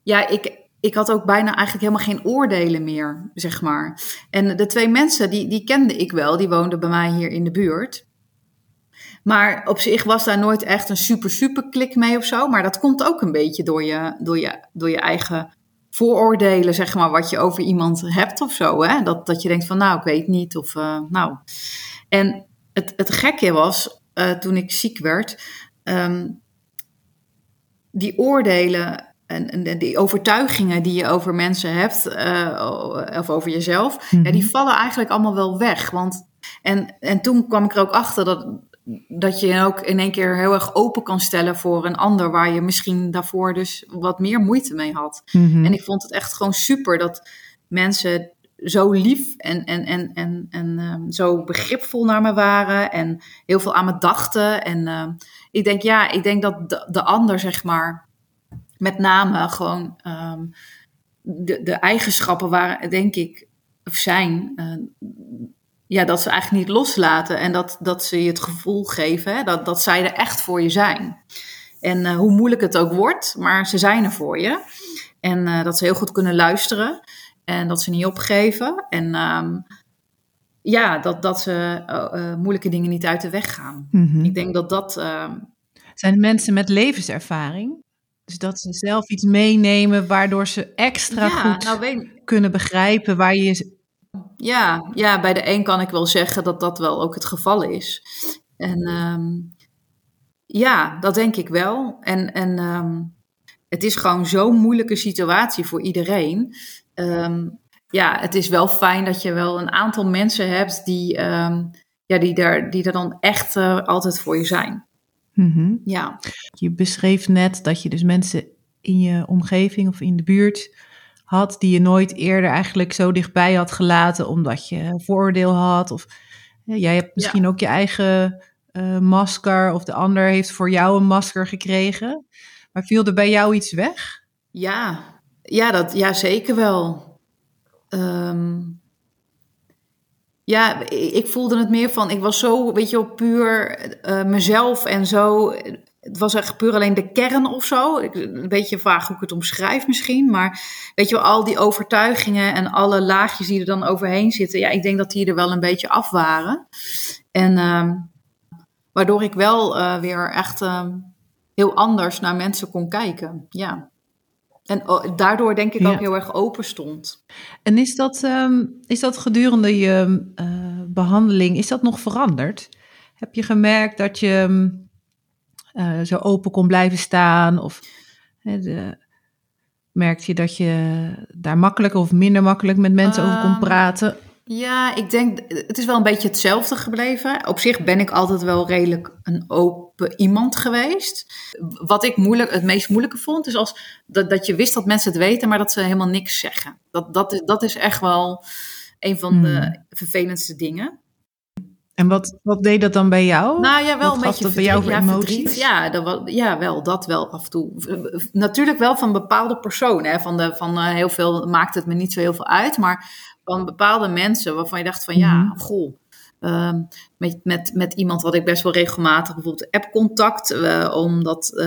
ja, ik, ik had ook bijna eigenlijk helemaal geen oordelen meer, zeg maar. En de twee mensen, die, die kende ik wel. Die woonden bij mij hier in de buurt. Maar op zich was daar nooit echt een super, super klik mee of zo. Maar dat komt ook een beetje door je, door je, door je eigen vooroordelen, zeg maar, wat je over iemand hebt of zo. Hè? Dat, dat je denkt van, nou, ik weet niet. Of, uh, nou. En het, het gekke was, uh, toen ik ziek werd, um, die oordelen en, en, die overtuigingen die je over mensen hebt, uh, of over jezelf, ja, die mhm. vallen eigenlijk allemaal wel weg. Want, en, en toen kwam ik er ook achter dat, dat je ook in één keer heel erg open kan stellen voor een ander waar je misschien daarvoor dus wat meer moeite mee had. Mhm. En ik vond het echt gewoon super dat mensen zo lief en, en, en, en, en um, zo begripvol naar me waren en heel veel aan me dachten. En uh, ik denk, ja, ik denk dat de, de ander, zeg maar, met name gewoon um, de, de eigenschappen waren, denk ik, of zijn, uh, ja, dat ze eigenlijk niet loslaten en dat, dat ze je het gevoel geven hè, dat, dat zij er echt voor je zijn. En uh, hoe moeilijk het ook wordt, maar ze zijn er voor je. En uh, dat ze heel goed kunnen luisteren en dat ze niet opgeven. En um, ja, dat, dat ze moeilijke dingen niet uit de weg gaan. Mm -hmm. Ik denk dat dat. Uh, zijn mensen met levenservaring? Dus dat ze zelf iets meenemen waardoor ze extra ja, goed nou weet... kunnen begrijpen waar je ja, ja, bij de een kan ik wel zeggen dat dat wel ook het geval is. En um, ja, dat denk ik wel. En, en um, het is gewoon zo'n moeilijke situatie voor iedereen. Um, ja, het is wel fijn dat je wel een aantal mensen hebt die, ja, die, daar, die er dan echt uh, altijd voor je zijn. Mm -hmm. Ja. Je beschreef net dat je dus mensen in je omgeving of in de buurt had die je nooit eerder eigenlijk zo dichtbij had gelaten omdat je vooroordeel had. Of jij hebt misschien ook je eigen uh, masker of de ander heeft voor jou een masker gekregen. Maar viel er bij jou iets weg? Ja, ja, dat, ja zeker wel. Um, ja, ik voelde het meer van, ik was zo, weet je puur uh, mezelf en zo het was echt puur alleen de kern of zo. Ik, een beetje vaag hoe ik het omschrijf misschien. Maar weet je wel, al die overtuigingen en alle laagjes die er dan overheen zitten. Ja, ik denk dat die er wel een beetje af waren. En uh, waardoor ik wel uh, weer echt uh, heel anders naar mensen kon kijken. Ja. En oh, daardoor denk ik ja. ook heel erg open stond. En is dat, um, is dat gedurende je uh, behandeling, is dat nog veranderd? Heb je gemerkt dat je uh, zo open kon blijven staan? Of de, merkte je dat je daar makkelijker of minder makkelijk met mensen over kon ehm, praten? Ja, ik denk, het is wel een beetje hetzelfde gebleven. Op zich ben ik altijd wel redelijk een open iemand geweest. Wat ik moeilijk, het meest moeilijke vond, is als dat, dat je wist dat mensen het weten, maar dat ze helemaal niks zeggen. Dat, dat, is, dat is echt wel een van de hmm. vervelendste dingen. En wat, wat deed dat dan bij jou? Nou ja, wel een beetje dat bij jou voor ja, emoties? Ja, dat ja, wel, dat wel af en toe. Natuurlijk wel van bepaalde personen. Hè. Van, de, van uh, heel veel maakt het me niet zo heel veel uit. Maar van bepaalde mensen waarvan je dacht van ja, mm -hmm. goh. Uh, met, met, met iemand wat ik best wel regelmatig bijvoorbeeld app-contact, uh, omdat uh,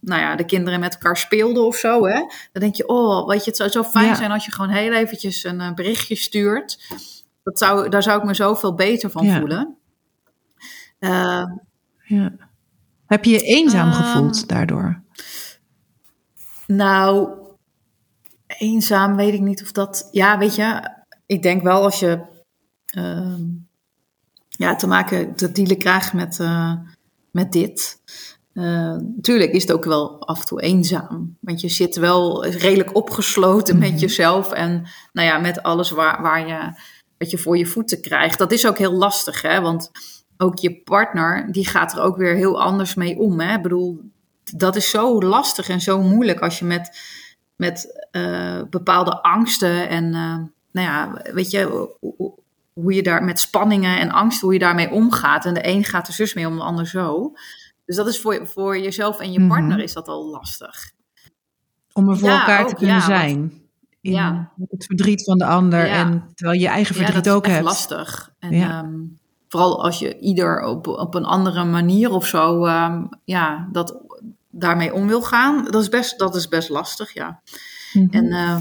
nou ja, de kinderen met elkaar speelden of zo. Hè? Dan denk je, oh, weet je, het zou zo fijn ja. zijn als je gewoon heel eventjes een berichtje stuurt. Dat zou, daar zou ik me zoveel beter van ja. voelen. Uh, Ja. Heb je je eenzaam Ehm, gevoeld daardoor? Nou, eenzaam weet ik niet of dat. Ja, weet je, ik denk wel als je ehm, ja, te maken, te dealen krijgt met, eh, met dit. Uh, tuurlijk is het ook wel af en toe eenzaam. Want je zit wel redelijk opgesloten met jezelf en nou ja, met alles waar, waar je, wat je voor je voeten krijgt. Dat is ook heel lastig, hè? Want ook je partner, die gaat er ook weer heel anders mee om. Hè? Ik bedoel, dat is zo lastig en zo moeilijk als je met, met uh, bepaalde angsten en, uh, nou ja, weet je, hoe, je daar met spanningen en angst, hoe je daarmee omgaat. En de een gaat er zus mee om, de ander zo. Dus dat is voor, voor jezelf en je Mhm. partner is dat al lastig. Om er voor Ja, elkaar te ook, kunnen ja, want- zijn. In ja. het verdriet van de ander. Ja. En terwijl je eigen Ja, verdriet dat is ook echt hebt. lastig. En Ja. ehm, vooral als je ieder op, op een andere manier of zo ehm, ja, dat, daarmee om wil gaan, dat is best, dat is best lastig, ja. Mhm. En eh,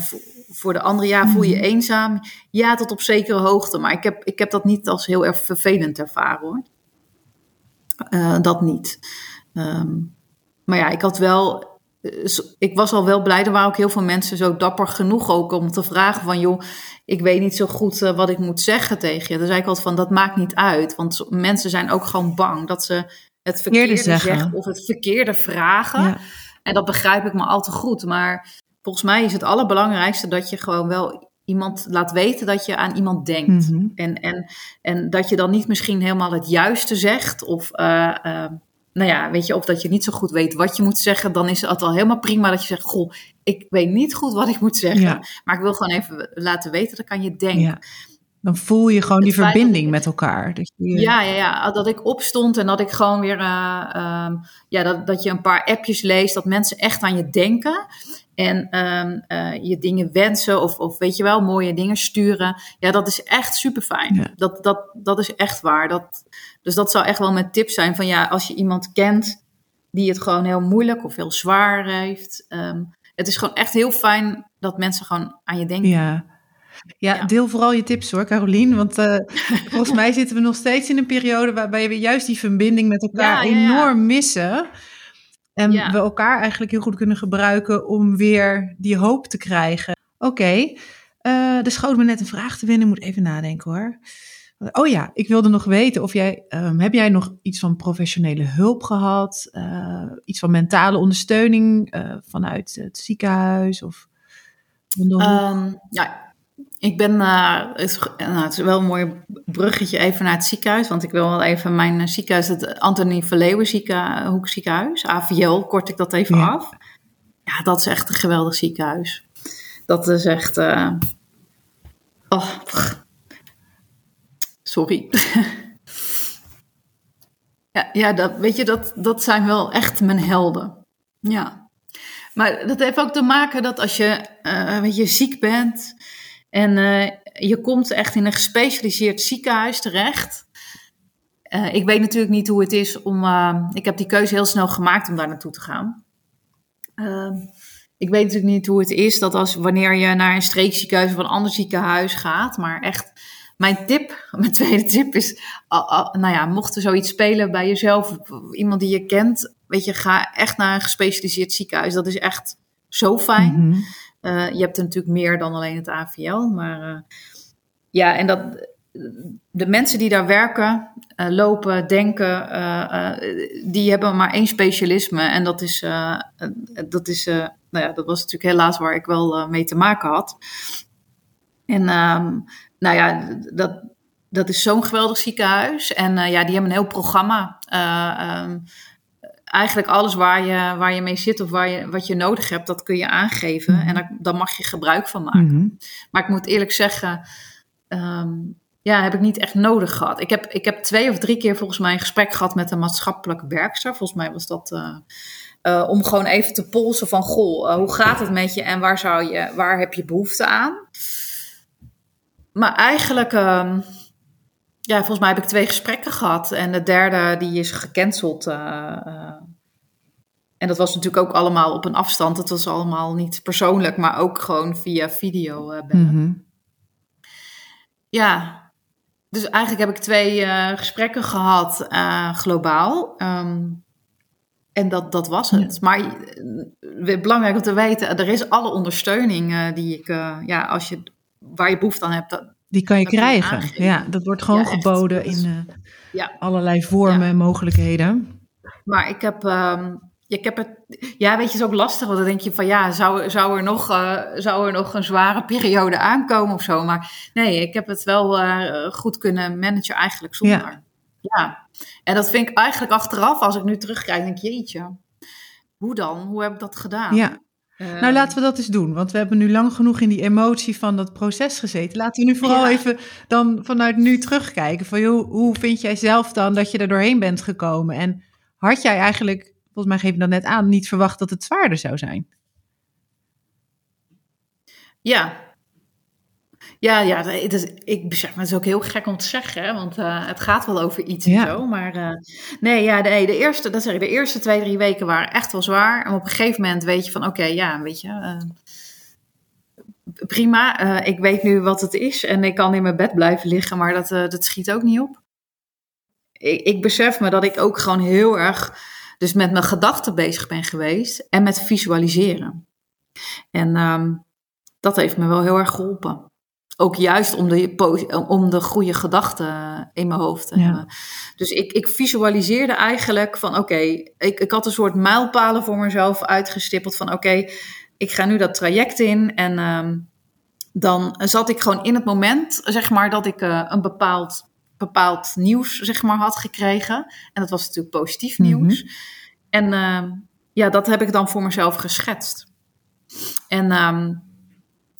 voor, de andere, ja, voel je Mhm. eenzaam? Ja, tot op zekere hoogte. Maar ik heb, ik heb dat niet als heel erg vervelend ervaren, hoor. Eh, dat niet. Ehm, maar ja, ik had wel... eh, Ik was al wel blij. Er waren ook heel veel mensen zo dapper genoeg ook om te vragen van... joh, ik weet niet zo goed eh, wat ik moet zeggen tegen je. Dan zei ik altijd van, dat maakt niet uit. Want mensen zijn ook gewoon bang dat ze het verkeerde zeggen. zeggen. Of het verkeerde vragen. Ja. En dat begrijp ik me al te goed. Maar volgens mij is het allerbelangrijkste dat je gewoon wel iemand laat weten dat je aan iemand denkt. Mhm. En, en, en dat je dan niet misschien helemaal het juiste zegt. Of, eh, eh, nou ja, weet je, of dat je niet zo goed weet wat je moet zeggen. Dan is het al helemaal prima dat je zegt: Goh, ik weet niet goed wat ik moet zeggen. Ja. Maar ik wil gewoon even laten weten, dat kan je denken. Ja. Dan voel je gewoon Het die verbinding ik- met elkaar. Dat je, Ja, ja, ja, dat ik opstond en dat ik gewoon weer, eh, ehm, ja, dat, dat je een paar appjes leest, dat mensen echt aan je denken en ehm, eh, je dingen wensen of, of weet je wel, mooie dingen sturen. Ja, dat is echt super fijn. Ja. Dat, dat, dat is echt waar. Dat, dus dat zou echt wel mijn tip zijn van ja, als je iemand kent die het gewoon heel moeilijk of heel zwaar heeft. ehm, het is gewoon echt heel fijn dat mensen gewoon aan je denken. Ja. Ja, Ja. deel vooral je tips hoor, Carolien. Want eh, volgens mij zitten we nog steeds in een periode waarbij we juist die verbinding met elkaar ja. enorm missen. En Ja. we elkaar eigenlijk heel goed kunnen gebruiken om weer die hoop te krijgen. Oké, eh er schoot me net een vraag te winnen. Ik moet even nadenken hoor. Oh ja, ik wilde nog weten of jij, ehm, heb jij nog iets van professionele hulp gehad? Eh, iets van mentale ondersteuning eh, vanuit het ziekenhuis? Of ja, ik ben. het, is- nou, het is wel een mooi bruggetje even naar het ziekenhuis. Want ik wil wel even mijn eh, ziekenhuis, het Antonie Verleeuwen ziekenhoek ziekenhuis, AVL, kort ik dat even Ja. af. Ja, dat is echt een geweldig ziekenhuis. Dat is echt. eh, oh, sorry. ja, ja dat, weet je, dat, dat zijn wel echt mijn helden. Ja. Maar dat heeft ook te maken dat als je, eh, weet je ziek bent en eh, je komt echt in een gespecialiseerd ziekenhuis terecht. Eh, ik weet natuurlijk niet hoe het is om. eh, ik heb die keuze heel snel gemaakt om daar naartoe te gaan. Ehm, ik weet natuurlijk niet hoe het is dat als wanneer je naar een streekziekenhuis of een ander ziekenhuis gaat. Maar echt, mijn tip, mijn tweede tip is: nou ja, mocht er zoiets spelen bij jezelf iemand die je kent, weet je, ga echt naar een gespecialiseerd ziekenhuis. Dat is echt zo fijn. Mhm. Je hebt er natuurlijk meer dan alleen het AVL. Maar eh, ja, en dat, de mensen die daar werken, eh, lopen, denken, eh, eh, die hebben maar één specialisme. En dat is, eh, eh, dat, is eh, nou ja, dat was natuurlijk helaas waar ik wel eh, mee te maken had. En ehm, nou ja, dat, dat is zo'n geweldig ziekenhuis. En eh, ja, die hebben een heel programma. Eh, ehm, eigenlijk alles waar je, waar je mee zit of waar je, wat je nodig hebt, dat kun je aangeven. En daar, daar mag je gebruik van maken. Mhm. Maar ik moet eerlijk zeggen, ehm, ja, heb ik niet echt nodig gehad. Ik heb, ik heb twee of drie keer volgens mij een gesprek gehad met een maatschappelijke werkster. Volgens mij was dat eh, eh, om gewoon even te polsen van, goh, eh, hoe gaat het met je en waar, zou je, waar heb je behoefte aan? Maar eigenlijk, ehm, ja, volgens mij heb ik twee gesprekken gehad. En de derde, die is gecanceld. eh, eh. en dat was natuurlijk ook allemaal op een afstand. Het was allemaal niet persoonlijk, maar ook gewoon via video bellen. Mhm. Ja, dus eigenlijk heb ik twee uh, gesprekken gehad uh, globaal. Um, en dat, dat was het. Ja. Maar uh, belangrijk om te weten, er is alle ondersteuning die ik, ja, als je, waar je behoefte aan hebt. Die kan je krijgen. Ja, dat wordt gewoon ja, geboden in ja. allerlei vormen en mogelijkheden. Maar ik heb, um, ik heb het, ja, weet je, het is ook lastig, want dan denk je van ja, zou, zou, er, nog, uh, zou er nog een zware periode aankomen of zo? Maar nee, ik heb het wel uh, goed kunnen managen eigenlijk zonder. Ja. ja. En dat vind ik eigenlijk achteraf, als ik nu terugkijk, denk ik, jeetje, hoe dan? Hoe heb ik dat gedaan? Ja. Nou, laten we dat eens doen, want we hebben nu lang genoeg in die emotie van dat proces gezeten. Laten we nu vooral ja. even dan vanuit nu terugkijken. Van, joh, hoe vind jij zelf dan dat je er doorheen bent gekomen? En had jij eigenlijk volgens mij geef je dat net aan, niet verwacht dat het zwaarder zou zijn. Ja. Ja, ja het is, ik besef me, het is ook heel gek om te zeggen, hè, want uh, het gaat wel over iets ja. en zo. Maar uh, nee, ja, nee, de eerste, dat zeg ik, de eerste twee, drie weken waren echt wel zwaar. En op een gegeven moment weet je van, oké, okay, ja, weet je, uh, prima, ik weet nu wat het is en ik kan in mijn bed blijven liggen, maar dat, dat schiet ook niet op. Ik, ik besef me dat ik ook gewoon heel erg dus met mijn gedachten bezig ben geweest en met visualiseren. En um, dat heeft me wel heel erg geholpen. Ook juist om de, om de goede gedachten in mijn hoofd te ja. hebben. Dus ik, ik visualiseerde eigenlijk van oké, okay, ik, ik had een soort mijlpalen voor mezelf uitgestippeld van oké, okay, ik ga nu dat traject in en um, dan zat ik gewoon in het moment, zeg maar, dat ik uh, een bepaald bepaald nieuws, zeg maar, had gekregen. En dat was natuurlijk positief nieuws. Mm -hmm. En uh, ja, dat heb ik dan voor mezelf geschetst. En um,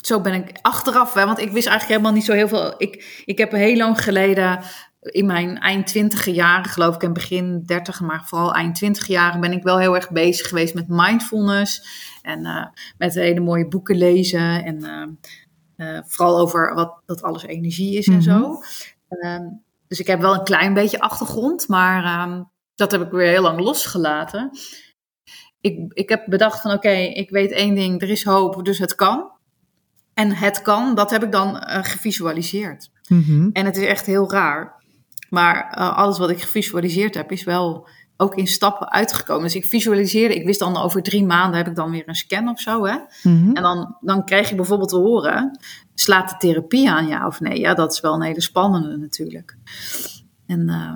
zo ben ik achteraf, hè, want ik wist eigenlijk helemaal niet zo heel veel. Ik, ik heb heel lang geleden, in mijn eind twintige jaren, geloof ik, en begin dertig, maar vooral eind twintig jaren, ben ik wel heel erg bezig geweest met mindfulness. En uh, met hele mooie boeken lezen. En uh, vooral over wat dat alles energie is mm -hmm. en zo. Um, dus ik heb wel een klein beetje achtergrond, maar um, dat heb ik weer heel lang losgelaten. Ik, ik heb bedacht van oké, okay, ik weet één ding, er is hoop, dus het kan. En het kan, dat heb ik dan uh, gevisualiseerd. Mm -hmm. En het is echt heel raar. Maar uh, alles wat ik gevisualiseerd heb, is wel ook in stappen uitgekomen. Dus ik visualiseerde, ik wist dan over drie maanden heb ik dan weer een scan of zo. Hè? Mm -hmm. En dan, dan krijg je bijvoorbeeld te horen, slaat de therapie aan ja of nee? Ja, dat is wel een hele spannende natuurlijk. En uh,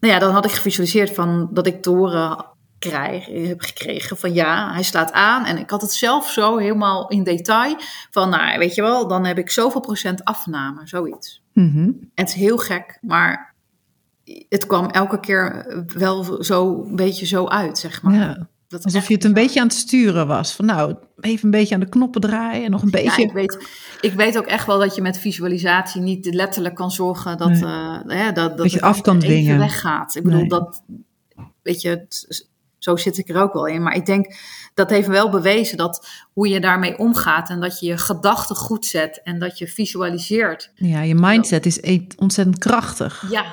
nou ja, dan had ik gevisualiseerd van dat ik te horen krijg, heb gekregen van ja, hij slaat aan. En ik had het zelf zo helemaal in detail van, nou weet je wel, dan heb ik zoveel procent afname, zoiets. Mm -hmm. En het is heel gek, maar het kwam elke keer wel zo een beetje zo uit, zeg maar. Ja. Dat Alsof je het een beetje aan het sturen was. Van nou, even een beetje aan de knoppen draaien en nog een beetje. Ja, ik weet, ik weet ook echt wel dat je met visualisatie niet letterlijk kan zorgen dat, nee. uh, hè, dat, dat, dat je af kan dwingen. weggaat. Ik bedoel, nee. dat, weet je, zo zit ik er ook wel in. Maar ik denk, dat heeft wel bewezen dat hoe je daarmee omgaat en dat je je gedachten goed zet en dat je visualiseert. Ja, je mindset is ontzettend krachtig. Ja,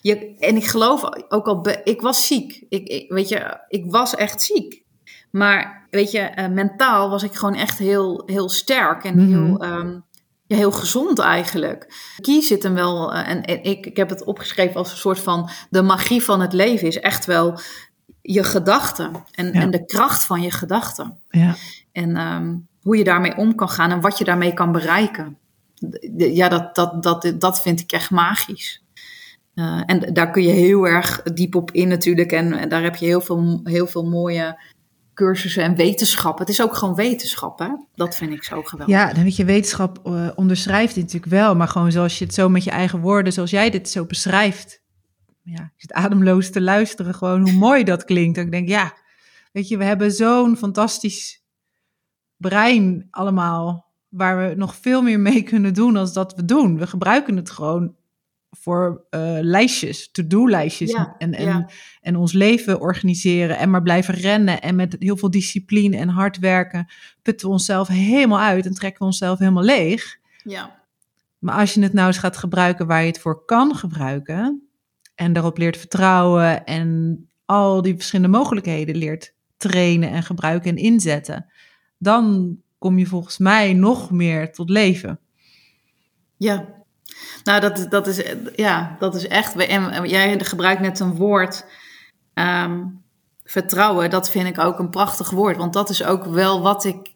je, en ik geloof ook al, ik was ziek. Ik, ik, weet je, ik was echt ziek. Maar weet je, uh, mentaal was ik gewoon echt heel, heel sterk en heel, mm -hmm. um, ja, heel gezond eigenlijk. Kie zit hem wel, uh, en, en ik, ik heb het opgeschreven als een soort van de magie van het leven is echt wel je gedachten en, ja. en de kracht van je gedachten. Ja. En um, hoe je daarmee om kan gaan en wat je daarmee kan bereiken. Ja, dat, dat, dat, dat vind ik echt magisch. Uh, en daar kun je heel erg diep op in natuurlijk. En, en, daar heb je heel veel, heel veel mooie cursussen en wetenschap. Het is ook gewoon wetenschap, hè? Dat vind ik zo geweldig. Ja, dan weet je, wetenschap uh, onderschrijft dit natuurlijk wel. Maar gewoon zoals je het zo met je eigen woorden, zoals jij dit zo beschrijft. Ja, ik zit ademloos te luisteren gewoon hoe mooi dat klinkt. En ik denk, ja, weet je, we hebben zo'n fantastisch brein allemaal... waar we nog veel meer mee kunnen doen als dat we doen. We gebruiken het gewoon voor uh, lijstjes, to-do-lijstjes. Ja, en, en, ja. en ons leven organiseren en maar blijven rennen. En met heel veel discipline en hard werken putten we onszelf helemaal uit en trekken we onszelf helemaal leeg. Ja. Maar als je het nou eens gaat gebruiken waar je het voor kan gebruiken. En daarop leert vertrouwen en al die verschillende mogelijkheden leert trainen en gebruiken en inzetten. Dan kom je volgens mij nog meer tot leven. Ja, Nou, dat, dat, is, ja, dat is echt. En jij gebruikt net een woord. ehm, vertrouwen, dat vind ik ook een prachtig woord. Want dat is ook wel wat ik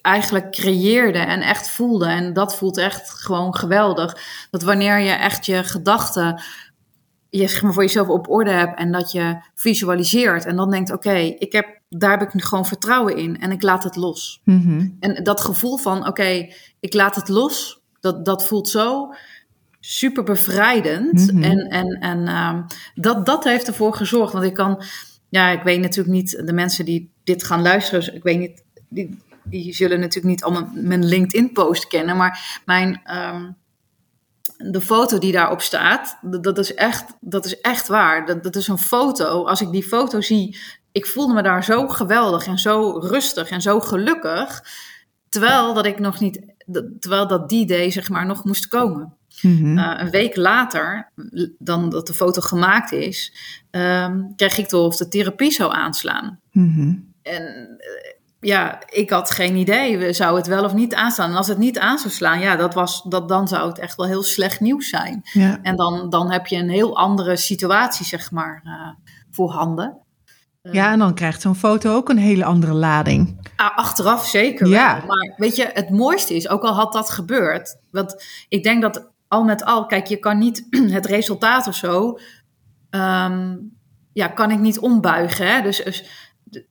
eigenlijk creëerde en echt voelde. En dat voelt echt gewoon geweldig. Dat wanneer je echt je gedachten je zeg maar voor jezelf op orde hebt en dat je visualiseert en dan denkt: oké, ik heb daar heb ik nu gewoon vertrouwen in en ik laat het los. Mhm. En dat gevoel van: oké, ik laat het los, dat, dat voelt zo super bevrijdend. Mhm. En, en, en ehm, dat, dat heeft ervoor gezorgd. Want ik kan, ja, ik weet natuurlijk niet, de mensen die dit gaan luisteren, ik weet niet, die, die zullen natuurlijk niet allemaal mijn LinkedIn-post kennen, maar mijn. ehm, de foto die daarop staat, dat, dat is echt, dat is echt waar. Dat, dat is een foto. Als ik die foto zie, ik voelde me daar zo geweldig en zo rustig en zo gelukkig. Terwijl dat ik nog niet, terwijl dat die day zeg maar nog moest komen. Mhm. Uh, een week later, dan dat de foto gemaakt is, ehm, kreeg ik door of de therapie zou aanslaan. Mhm. En eh, ja, ik had geen idee. We- Zou het wel of niet aanslaan? En als het niet aan zou slaan, ja, dat was, dat, dan zou het echt wel heel slecht nieuws zijn. Ja. En dan, dan heb je een heel andere situatie, zeg maar, eh, voorhanden. ja, en dan krijgt zo'n foto ook een hele andere lading. Ah, achteraf zeker Ja. Maar weet je, het mooiste is, ook al had dat gebeurd... Want ik denk dat al met al... Kijk, je kan niet het resultaat of zo... ehm, ja, kan ik niet ombuigen. Hè? Dus, dus,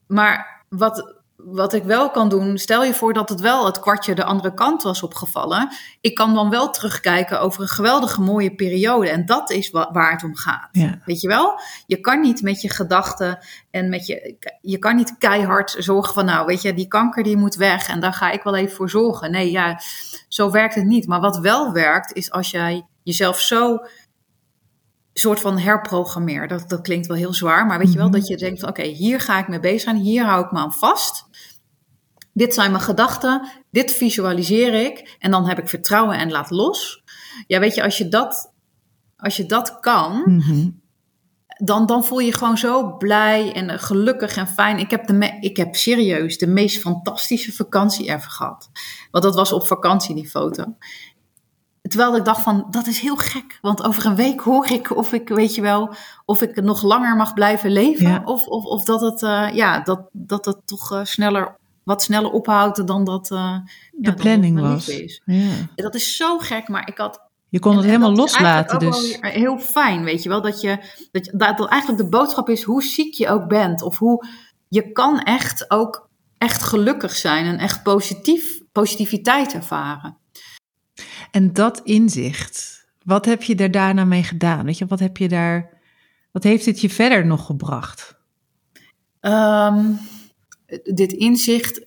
maar wat, wat ik wel kan doen... Stel je voor dat het wel het kwartje de andere kant was opgevallen. Ik kan dan wel terugkijken over een geweldige mooie periode. En dat is wa- waar het om gaat. Ja. Weet je wel? Je kan niet met je gedachten en met je. Je kan niet keihard zorgen van, nou, weet je, die kanker die moet weg en daar ga ik wel even voor zorgen. Nee, ja, zo werkt het niet. Maar wat wel werkt, is als jij jezelf zo soort van herprogrammeert. Dat, dat klinkt wel heel zwaar, maar weet je wel, Mhm. dat je denkt van, oké, hier ga ik mee bezig zijn, hier hou ik me aan vast. Dit zijn mijn gedachten, dit visualiseer ik en dan heb ik vertrouwen en laat los. Ja, weet je, als je dat, als je dat kan, Mhm. dan, dan voel je je gewoon zo blij en gelukkig en fijn. Ik heb, de ik heb serieus de meest fantastische vakantie ever gehad. Want dat was op vakantie, die foto. Terwijl ik dacht van, dat is heel gek. Want over een week hoor ik of ik, weet je wel, of ik nog langer mag blijven leven. Ja. Of, of, of dat het, eh, ja, dat, dat het toch eh, sneller, wat sneller ophoudt dan dat eh, ja, dat planning was. Is. Ja. Dat is zo gek, maar ik had Je kon het en- en helemaal is loslaten. Dus heel fijn, weet je wel. Dat, je, dat, je, dat eigenlijk de boodschap is hoe ziek je ook bent. Of hoe je kan echt ook echt gelukkig zijn en echt positief, positiviteit ervaren. En dat inzicht, wat heb je er daarna mee gedaan? Weet je, wat heb je daar, wat heeft het je verder nog gebracht? Ehm, dit inzicht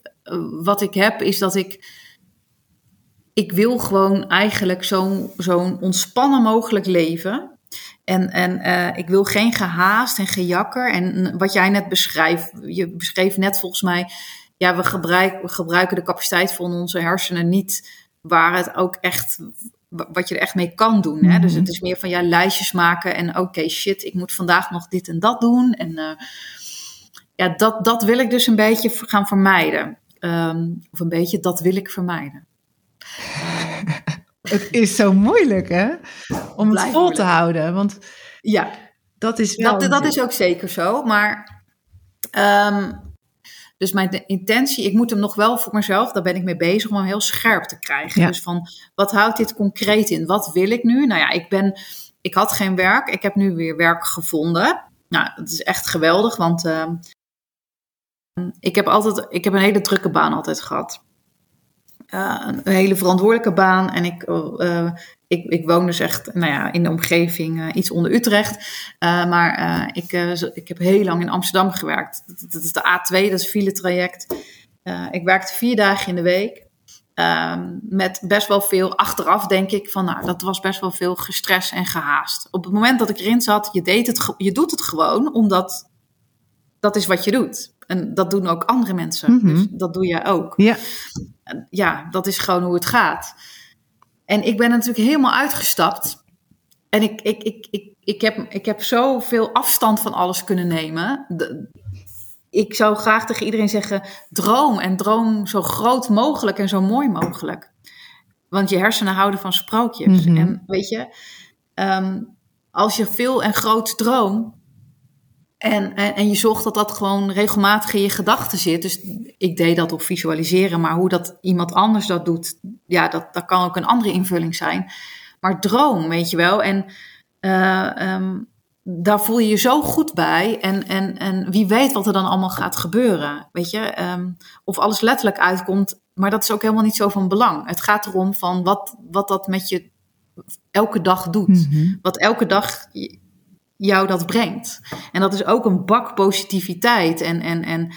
wat ik heb is dat ik... Ik wil gewoon eigenlijk zo'n zo'n ontspannen mogelijk leven. En, en eh, ik wil geen gehaast en gejakker. En wat jij net beschrijft, je beschreef net volgens mij... Ja, we gebruiken de capaciteit van onze hersenen niet waar het ook echt... Wat je er echt mee kan doen. Hè? Dus Mhm. het is meer van ja, lijstjes maken en oké, shit, ik moet vandaag nog dit en dat doen. En eh, ja, dat, dat wil ik dus een beetje gaan vermijden. Ehm, of een beetje, dat wil ik vermijden. Het is zo moeilijk, hè? Om het vol te houden. Want Ja, dat is wel... dat, dat is ook zeker zo. Maar, ehm, dus mijn intentie, ik moet hem nog wel voor mezelf, daar ben ik mee bezig, om hem heel scherp te krijgen. Ja. Dus van, wat houdt dit concreet in? Wat wil ik nu? Nou ja, ik ben, ik had geen werk. Ik heb nu weer werk gevonden. Nou, dat is echt geweldig, want ehm, ik heb altijd, ik heb een hele drukke baan altijd gehad. Een hele verantwoordelijke baan. En ik, eh, ik, ik woon dus echt nou ja, in de omgeving eh, iets onder Utrecht. Eh, maar ik, ik heb heel lang in Amsterdam gewerkt. Dat, dat is de A2, dat is file traject. Ik werkte vier dagen in de week. Ehm, met best wel veel achteraf denk ik van nou, dat was best wel veel gestrest en gehaast. Op het moment dat ik erin zat, je, deed het, je doet het gewoon omdat dat is wat je doet. En dat doen ook andere mensen. Mhm. Dus dat doe jij ook Ja, ja, dat is gewoon hoe het gaat. En ik ben er natuurlijk helemaal uitgestapt. En ik, ik, ik, ik, ik, heb, ik heb zoveel afstand van alles kunnen nemen. De- ik zou graag tegen iedereen zeggen: droom en droom zo groot mogelijk en zo mooi mogelijk. Want je hersenen houden van sprookjes. Mhm. En weet je, ehm, als je veel en groot droomt. En, en, en je zorgt dat dat gewoon regelmatig in je gedachten zit. Dus ik deed dat op visualiseren. Maar hoe dat iemand anders dat doet, ja, dat, dat kan ook een andere invulling zijn. Maar droom, weet je wel. En eh, ehm, daar voel je je zo goed bij. En, en, en wie weet wat er dan allemaal gaat gebeuren. Weet je, Ehm, of alles letterlijk uitkomt. Maar dat is ook helemaal niet zo van belang. Het gaat erom van wat, wat dat met je elke dag doet. Mhm. Wat elke dag jou dat brengt. En dat is ook een bak positiviteit en, en, en,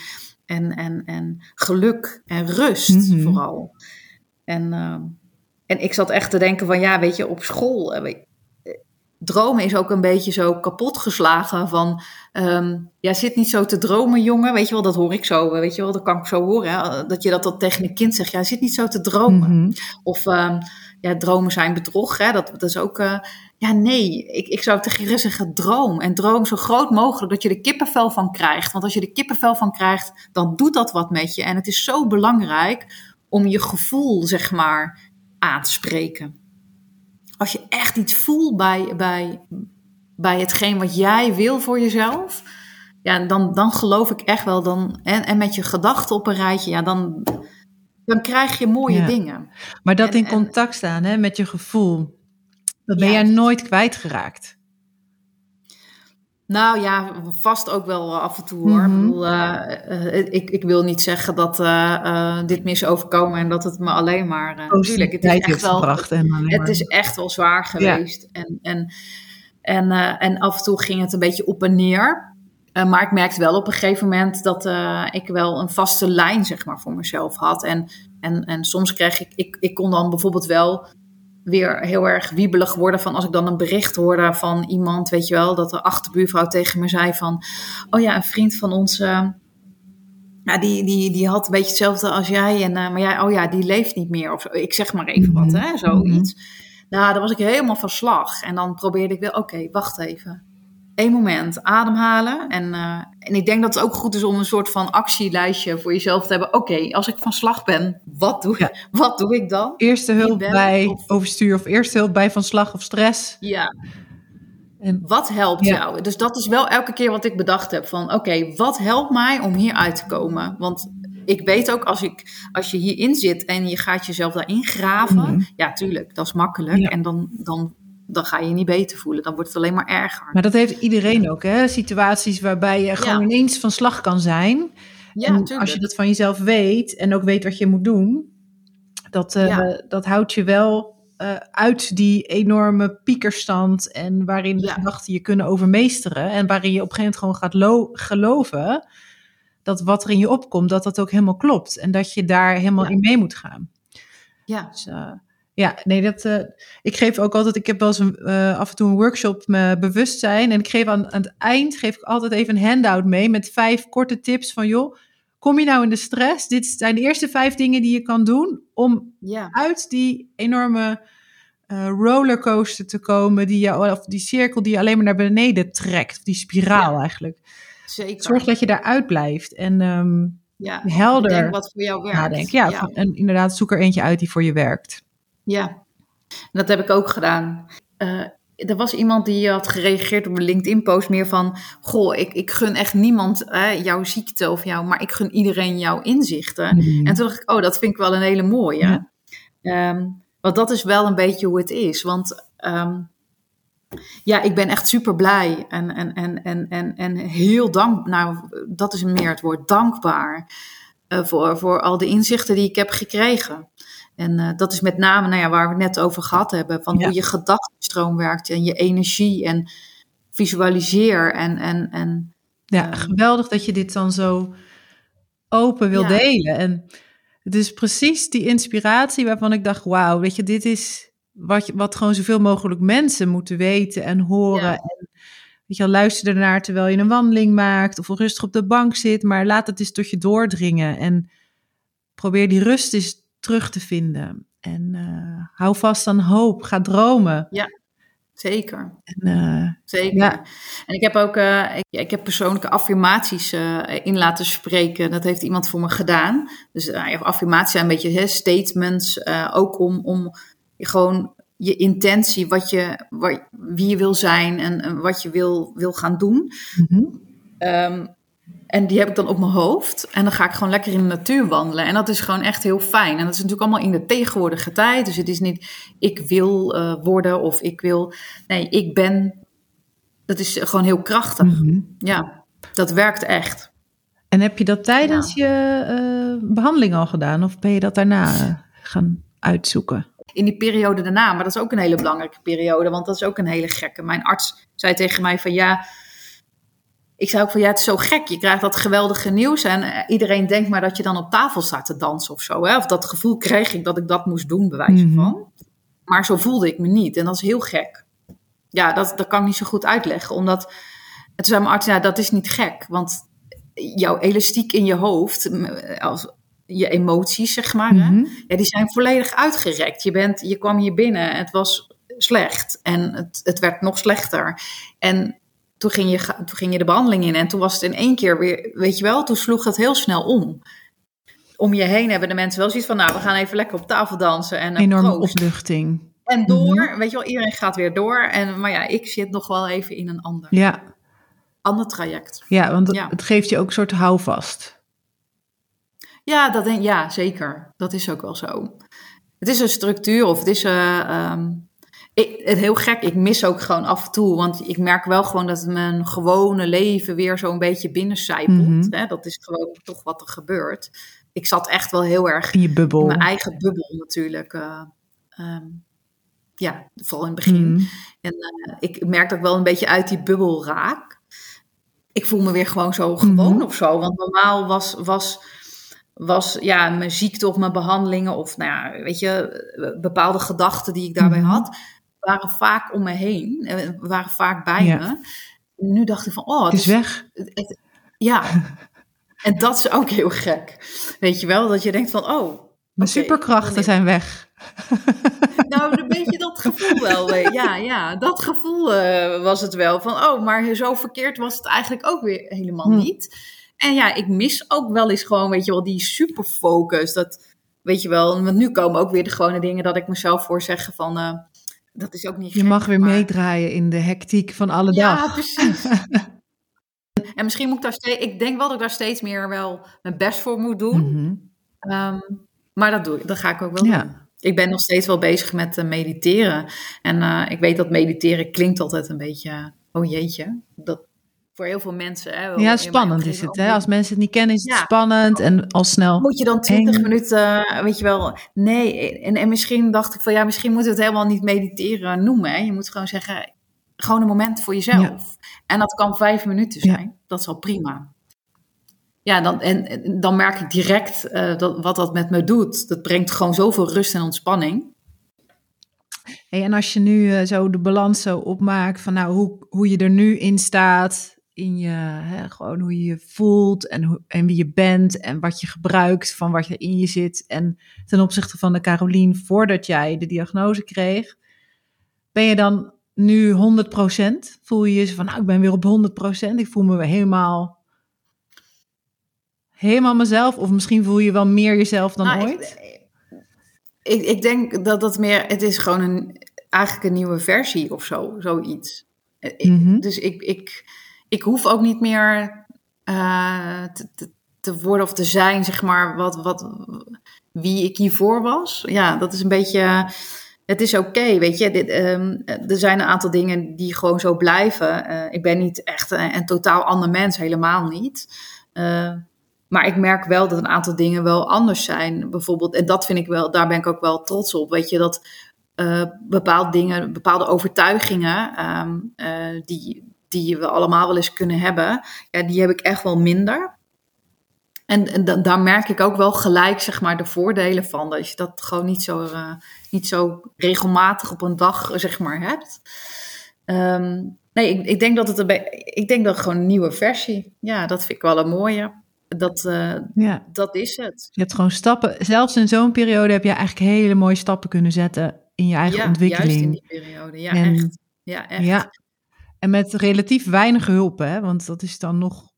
en, en, en geluk en rust Mhm. vooral. En, ehm, en ik zat echt te denken van ja, weet je, op school. eh, eh, Dromen is ook een beetje zo kapotgeslagen van, ehm, ja, zit niet zo te dromen, jongen. Weet je wel, dat hoor ik zo, weet je wel, dat kan ik zo horen. Hè? Dat je dat, dat tegen een kind zegt, ja, zit niet zo te dromen. Mhm. Of ehm, ja, dromen zijn bedrog. Hè? Dat, dat is ook. eh, ja, nee. Ik, ik zou tegen zeggen: droom. En droom zo groot mogelijk dat je er kippenvel van krijgt. Want als je er kippenvel van krijgt, dan doet dat wat met je. En het is zo belangrijk om je gevoel, zeg maar, aan te spreken. Als je echt iets voelt bij, bij, bij hetgeen wat jij wil voor jezelf. Ja, dan, dan geloof ik echt wel. Dan, en, en met je gedachten op een rijtje, ja, dan, dan krijg je mooie Ja. dingen. Maar dat En- in contact staan hè, met je gevoel, dat ben jij nooit kwijtgeraakt. Nou ja, vast ook wel af en toe hoor. Mhm. Ik, bedoel, eh, eh, ik, ik wil niet zeggen dat eh, dit me is overkomen en dat het me alleen maar. eh natuurlijk, het is echt heeft wel. gebracht. Het is echt wel zwaar geweest. En, en, en, en af en toe ging het een beetje op en neer. Maar ik merkte wel op een gegeven moment dat ik wel een vaste lijn zeg maar, voor mezelf had. En, en, en soms kreeg ik, ik, ik kon dan bijvoorbeeld wel weer heel erg wiebelig worden van als ik dan een bericht hoorde van iemand, weet je wel, dat de achterbuurvrouw tegen me zei van, oh ja, een vriend van ons, eh, ja, die, die, die had een beetje hetzelfde als jij, en, eh, maar jij, oh ja, die leeft niet meer, of ik zeg maar even wat, Mhm. hè, zoiets. Nou, dan was ik helemaal van slag. En dan probeerde ik weer, oké, wacht even. Eén moment, ademhalen. En, eh, en ik denk dat het ook goed is om een soort van actielijstje voor jezelf te hebben. Oké, als ik van slag ben, wat doe, Ja. wat doe ik dan? Eerste hulp bij of- overstuur of eerste hulp bij van slag of stress. Ja, En, wat helpt Ja. jou? Dus dat is wel elke keer wat ik bedacht heb. Van oké, wat helpt mij om hier uit te komen? Want ik weet ook als, ik, als je hierin zit en je gaat jezelf daarin graven. Mhm. Ja, tuurlijk, dat is makkelijk. Ja. En dan, dan, dan ga je je niet beter voelen. Dan wordt het alleen maar erger. maar dat heeft iedereen ook, hè? Situaties waarbij je gewoon Ja. ineens van slag kan zijn. Ja, en tuurlijk. als je dat van jezelf weet en ook weet wat je moet doen, dat, eh, Ja. dat houdt je wel eh, uit die enorme piekerstand en waarin de gedachten je kunnen overmeesteren en waarin je op een gegeven moment gewoon gaat lo- geloven dat wat er in je opkomt, dat dat ook helemaal klopt en dat je daar helemaal in mee moet gaan. Ja, Dus, eh, ja, nee, dat, eh, ik geef ook altijd, ik heb wel eens een, eh, af en toe een workshop met bewustzijn. En ik geef aan, aan het eind geef ik altijd even een handout mee met vijf korte tips van joh, kom je nou in de stress? Dit zijn de eerste vijf dingen die je kan doen om ja, uit die enorme eh, rollercoaster te komen, die je, of die cirkel die je alleen maar naar beneden trekt, of die spiraal eigenlijk. zeker. Zorg dat je daaruit blijft en ehm, ja. helder Denk wat voor jou werkt. nadenken. Ja, ja. van- en inderdaad, zoek er eentje uit die voor je werkt. Ja, dat heb ik ook gedaan. Eh, er was iemand die had gereageerd op een LinkedIn-post meer van... Goh, ik, ik gun echt niemand eh, jouw ziekte of jou... maar ik gun iedereen jouw inzichten. Mhm. En toen dacht ik, oh, dat vind ik wel een hele mooie. Ja. Ehm, want dat is wel een beetje hoe het is. Want ehm, ja, ik ben echt super blij en, en, en, en, en, en heel dankbaar. Nou, dat is meer het woord dankbaar. eh, voor, voor al de inzichten die ik heb gekregen. En eh, dat is met name nou ja, waar we het net over gehad hebben. Van Ja. hoe je gedachtenstroom werkt en je energie en visualiseer en, en, en Ja, Ehm. geweldig dat je dit dan zo open wil Ja. delen. En het is precies die inspiratie waarvan ik dacht, wauw, weet je, dit is wat, wat gewoon zoveel mogelijk mensen moeten weten en horen. Ja. En weet je, luister ernaar terwijl je een wandeling maakt of rustig op de bank zit, maar laat het eens tot je doordringen en probeer die rust eens terug te vinden. En eh, hou vast aan hoop, ga dromen. Zeker. En, uh, Zeker. Ja. En ik heb ook uh, ik, ik, heb persoonlijke affirmaties in laten spreken. Dat heeft iemand voor me gedaan. Dus affirmaties zijn een beetje hè, statements. ook om, om gewoon je intentie, wat je, wat, wie je wil zijn en, en wat je wil, wil gaan doen. Mm -hmm. um, en die heb ik dan op mijn hoofd. En dan ga ik gewoon lekker in de natuur wandelen. En dat is gewoon echt heel fijn. En dat is natuurlijk allemaal in de tegenwoordige tijd. Dus het is niet ik wil uh, worden of ik wil. Nee, ik ben. Dat is gewoon heel krachtig. Mm -hmm. Ja, dat werkt echt. En heb je dat tijdens ja. je uh, behandeling al gedaan? Of ben je dat daarna uh, gaan uitzoeken? In die periode daarna. Maar dat is ook een hele belangrijke periode. Want dat is ook een hele gekke. Mijn arts zei tegen mij van ja ik zei ook van ja, het is zo gek. Je krijgt dat geweldige nieuws en uh, iedereen denkt maar dat je dan op tafel staat te dansen of zo. Hè? Of dat gevoel kreeg ik dat ik dat moest doen, bij wijze mm -hmm. van. Maar zo voelde ik me niet en dat is heel gek. Ja, dat, dat kan ik niet zo goed uitleggen. Omdat, toen zei mijn arts, ja, dat is niet gek. Want jouw elastiek in je hoofd, als, je emoties zeg maar, mm -hmm. hè, ja, die zijn volledig uitgerekt. Je, bent, je kwam hier binnen, het was slecht en het, het werd nog slechter. En toen ging, je, toen ging je de behandeling in en toen was het in één keer weer, weet je wel, toen sloeg het heel snel om. Om je heen hebben de mensen wel zoiets van, nou, we gaan even lekker op tafel dansen. En Enorme opluchting. En door, mm -hmm. weet je wel, iedereen gaat weer door. En, maar ja, ik zit nog wel even in een ander, ja. ander traject. Ja, want ja. het geeft je ook een soort houvast. Ja, dat denk, ja, zeker. Dat is ook wel zo. Het is een structuur of het is... Uh, um, ik, het heel gek, ik mis ook gewoon af en toe. Want ik merk wel gewoon dat mijn gewone leven weer zo'n beetje binnencijpelt. Mm -hmm. hè? Dat is gewoon toch wat er gebeurt. Ik zat echt wel heel erg in je bubbel. In mijn eigen bubbel natuurlijk. Uh, um, ja, vooral in het begin. Mm -hmm. En uh, ik merk dat ik wel een beetje uit die bubbel raak. Ik voel me weer gewoon zo gewoon mm -hmm. of zo. Want normaal was, was, was ja, mijn ziekte of mijn behandelingen... of nou ja, weet je, bepaalde gedachten die ik daarbij had waren vaak om me heen, eh, waren vaak bij ja. me. Nu dacht ik van, oh, het is weg. Het, ja, en dat is ook heel gek. Weet je wel, dat je denkt van, oh. Mijn okay, superkrachten zijn weg. Nou, een beetje dat gevoel wel. Ja, ja, dat gevoel uh, was het wel. Van, oh, maar zo verkeerd was het eigenlijk ook weer helemaal hm. niet. En ja, ik mis ook wel eens gewoon, weet je wel, die superfocus. Dat, weet je wel, want nu komen ook weer de gewone dingen dat ik mezelf voor zeggen van... Uh, dat is ook niet Je gek, mag weer maar... meedraaien in de hectiek van alle ja, dag. Ja, precies. en misschien moet ik daar steeds... Ik denk wel dat ik daar steeds meer wel mijn best voor moet doen. Mhm. Mm -hmm. um, maar dat doe ik. Dat ga ik ook wel ja. doen. Ik ben nog steeds wel bezig met uh, mediteren. En uh, ik weet dat mediteren klinkt altijd een beetje... Oh jeetje, dat voor heel veel mensen. Hè, ja, spannend is het. Hè? Als mensen het niet kennen, is het ja. spannend en al snel. Moet je dan 20 eng. minuten, weet je wel? Nee. En, en misschien dacht ik van ja, misschien moeten we het helemaal niet mediteren noemen. Hè? Je moet gewoon zeggen, gewoon een moment voor jezelf. Ja. En dat kan vijf minuten zijn. Ja. Dat is al prima. Ja, dan, en, dan merk ik direct uh, dat, wat dat met me doet. Dat brengt gewoon zoveel rust en ontspanning. Hey, en als je nu uh, zo de balans zo opmaakt van nou, hoe, hoe je er nu in staat, in je, hè, gewoon hoe je je voelt en, hoe, en wie je bent en wat je gebruikt van wat er in je zit. En ten opzichte van de Carolien voordat jij de diagnose kreeg, ben je dan nu 100%? Voel je je van, nou, ik ben weer op 100%, ik voel me weer helemaal, helemaal mezelf? Of misschien voel je wel meer jezelf dan nou, ooit? Ik, ik, ik, denk dat dat meer, het is gewoon een, eigenlijk een nieuwe versie of zo, zoiets. Ik, mm -hmm. Dus ik, ik, ik hoef ook niet meer uh, te, worden of te zijn, zeg maar, wat, wat, wie ik hiervoor was. Ja, dat is een beetje. Het is oké, weet je. Dit, um, er zijn een aantal dingen die gewoon zo blijven. Uh, ik ben niet echt een, totaal ander mens, helemaal niet. Uh, maar ik merk wel dat een aantal dingen wel anders zijn. Bijvoorbeeld, en dat vind ik wel, daar ben ik ook wel trots op. Weet je, dat bepaalde dingen, bepaalde overtuigingen, uh, die, die we allemaal wel eens kunnen hebben, ja, die heb ik echt wel minder. En, en da daar merk ik ook wel gelijk zeg maar, de voordelen van. Dat je dat gewoon niet zo, uh, niet zo regelmatig op een dag zeg maar, hebt. Um, nee, ik, ik, denk dat het een ik denk dat gewoon een nieuwe versie. Ja, dat vind ik wel een mooie. Dat, uh, ja. dat is het. Je hebt gewoon stappen. Zelfs in zo'n periode heb je eigenlijk hele mooie stappen kunnen zetten in je eigen ja, ontwikkeling. Juist in die periode, ja, en, echt. Ja, echt. Ja. En met relatief weinig hulp, hè? Want dat is dan nog,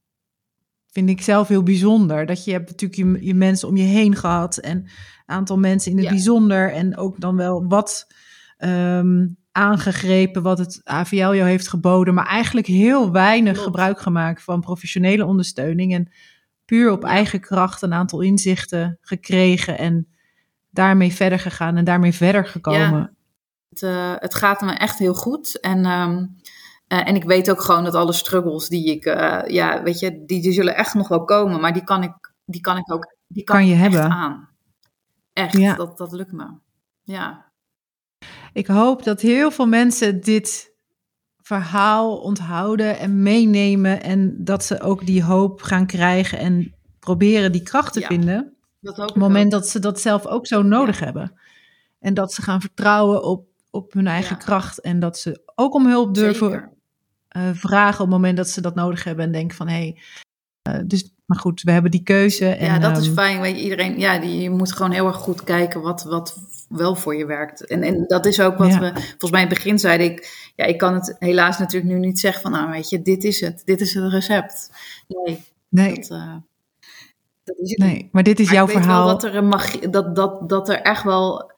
vind ik zelf heel bijzonder. Dat je hebt natuurlijk je, je mensen om je heen gehad en een aantal mensen in het Ja. bijzonder. En ook dan wel wat ehm, aangegrepen wat het AVL jou heeft geboden. Maar eigenlijk heel weinig Klopt. gebruik gemaakt van professionele ondersteuning. En puur op eigen kracht een aantal inzichten gekregen. En daarmee verder gegaan en daarmee verder gekomen. Het, eh, het gaat me echt heel goed. En, ehm, eh, en ik weet ook gewoon dat alle struggles die ik, eh, ja, weet je, die, die zullen echt nog wel komen. Maar die kan ik, die kan ik ook, die kan, Kan je hebben. aan. Echt, Ja. dat, dat lukt me. Ja. Ik hoop dat heel veel mensen dit verhaal onthouden en meenemen. En dat ze ook die hoop gaan krijgen en proberen die kracht te Ja, vinden. Dat Op het moment ook. dat ze dat zelf ook zo nodig hebben. En dat ze gaan vertrouwen op, op hun eigen Ja. kracht. En dat ze ook om hulp durven Zeker. Eh, vragen op het moment dat ze dat nodig hebben. En denken van hé, hey, dus, maar goed, we hebben die keuze. En, ja, dat is ehm, fijn. Weet je, iedereen, ja, die, je moet gewoon heel erg goed kijken wat, wat wel voor je werkt. En, en dat is ook wat Ja. we, volgens mij in het begin zeiden ik, ja, ik kan het helaas natuurlijk nu niet zeggen van, nou weet je, dit is het, dit is het recept. Nee, nee, dat, eh, dat is het niet. nee, maar dit is Maar jouw ik weet verhaal. wel dat er een magie, dat, dat, dat er echt wel,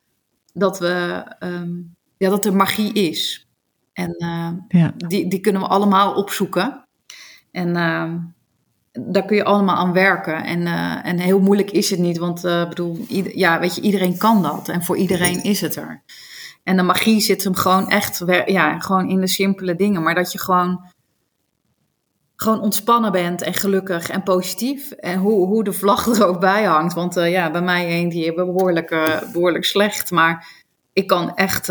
dat we, ehm, ja, dat er magie is. En eh, Ja. die, die kunnen we allemaal opzoeken. En ehm, daar kun je allemaal aan werken. En, eh, en heel moeilijk is het niet, want eh, bedoel, ja, weet je, iedereen kan dat. En voor iedereen is het er. En de magie zit hem gewoon echt ja, gewoon in de simpele dingen. Maar dat je gewoon, gewoon ontspannen bent en gelukkig en positief. En hoe, hoe de vlag er ook bij hangt. Want ja, bij mij heen die behoorlijk, eh, behoorlijk slecht. Maar ik kan echt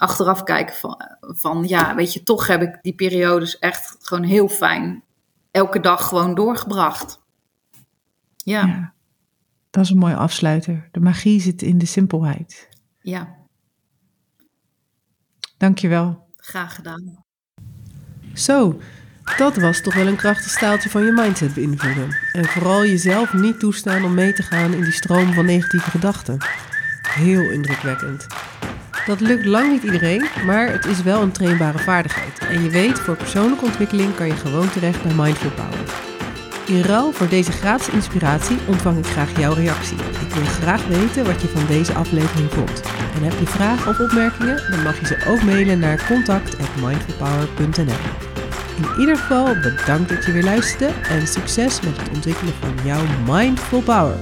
achteraf kijken van, van, ja, weet je, toch heb ik die periodes echt gewoon heel fijn. Elke dag gewoon doorgebracht. Ja, ja. Ja, dat is een mooie afsluiter. De magie zit in de simpelheid. Dankjewel. graag gedaan. Zo, dat was toch wel een krachtig staaltje van je mindset beïnvloeden. En vooral jezelf niet toestaan om mee te gaan in die stroom van negatieve gedachten. Heel indrukwekkend. Dat lukt lang niet iedereen, maar het is wel een trainbare vaardigheid. En je weet, voor persoonlijke ontwikkeling kan je gewoon terecht bij Mindful Power. In ruil voor deze gratis inspiratie ontvang ik graag jouw reactie. Ik wil graag weten wat je van deze aflevering vond. En heb je vragen of opmerkingen, dan mag je ze ook mailen naar contact@mindfulpower.nl. In ieder geval bedankt dat je weer luisterde en succes met het ontwikkelen van jouw Mindful Power.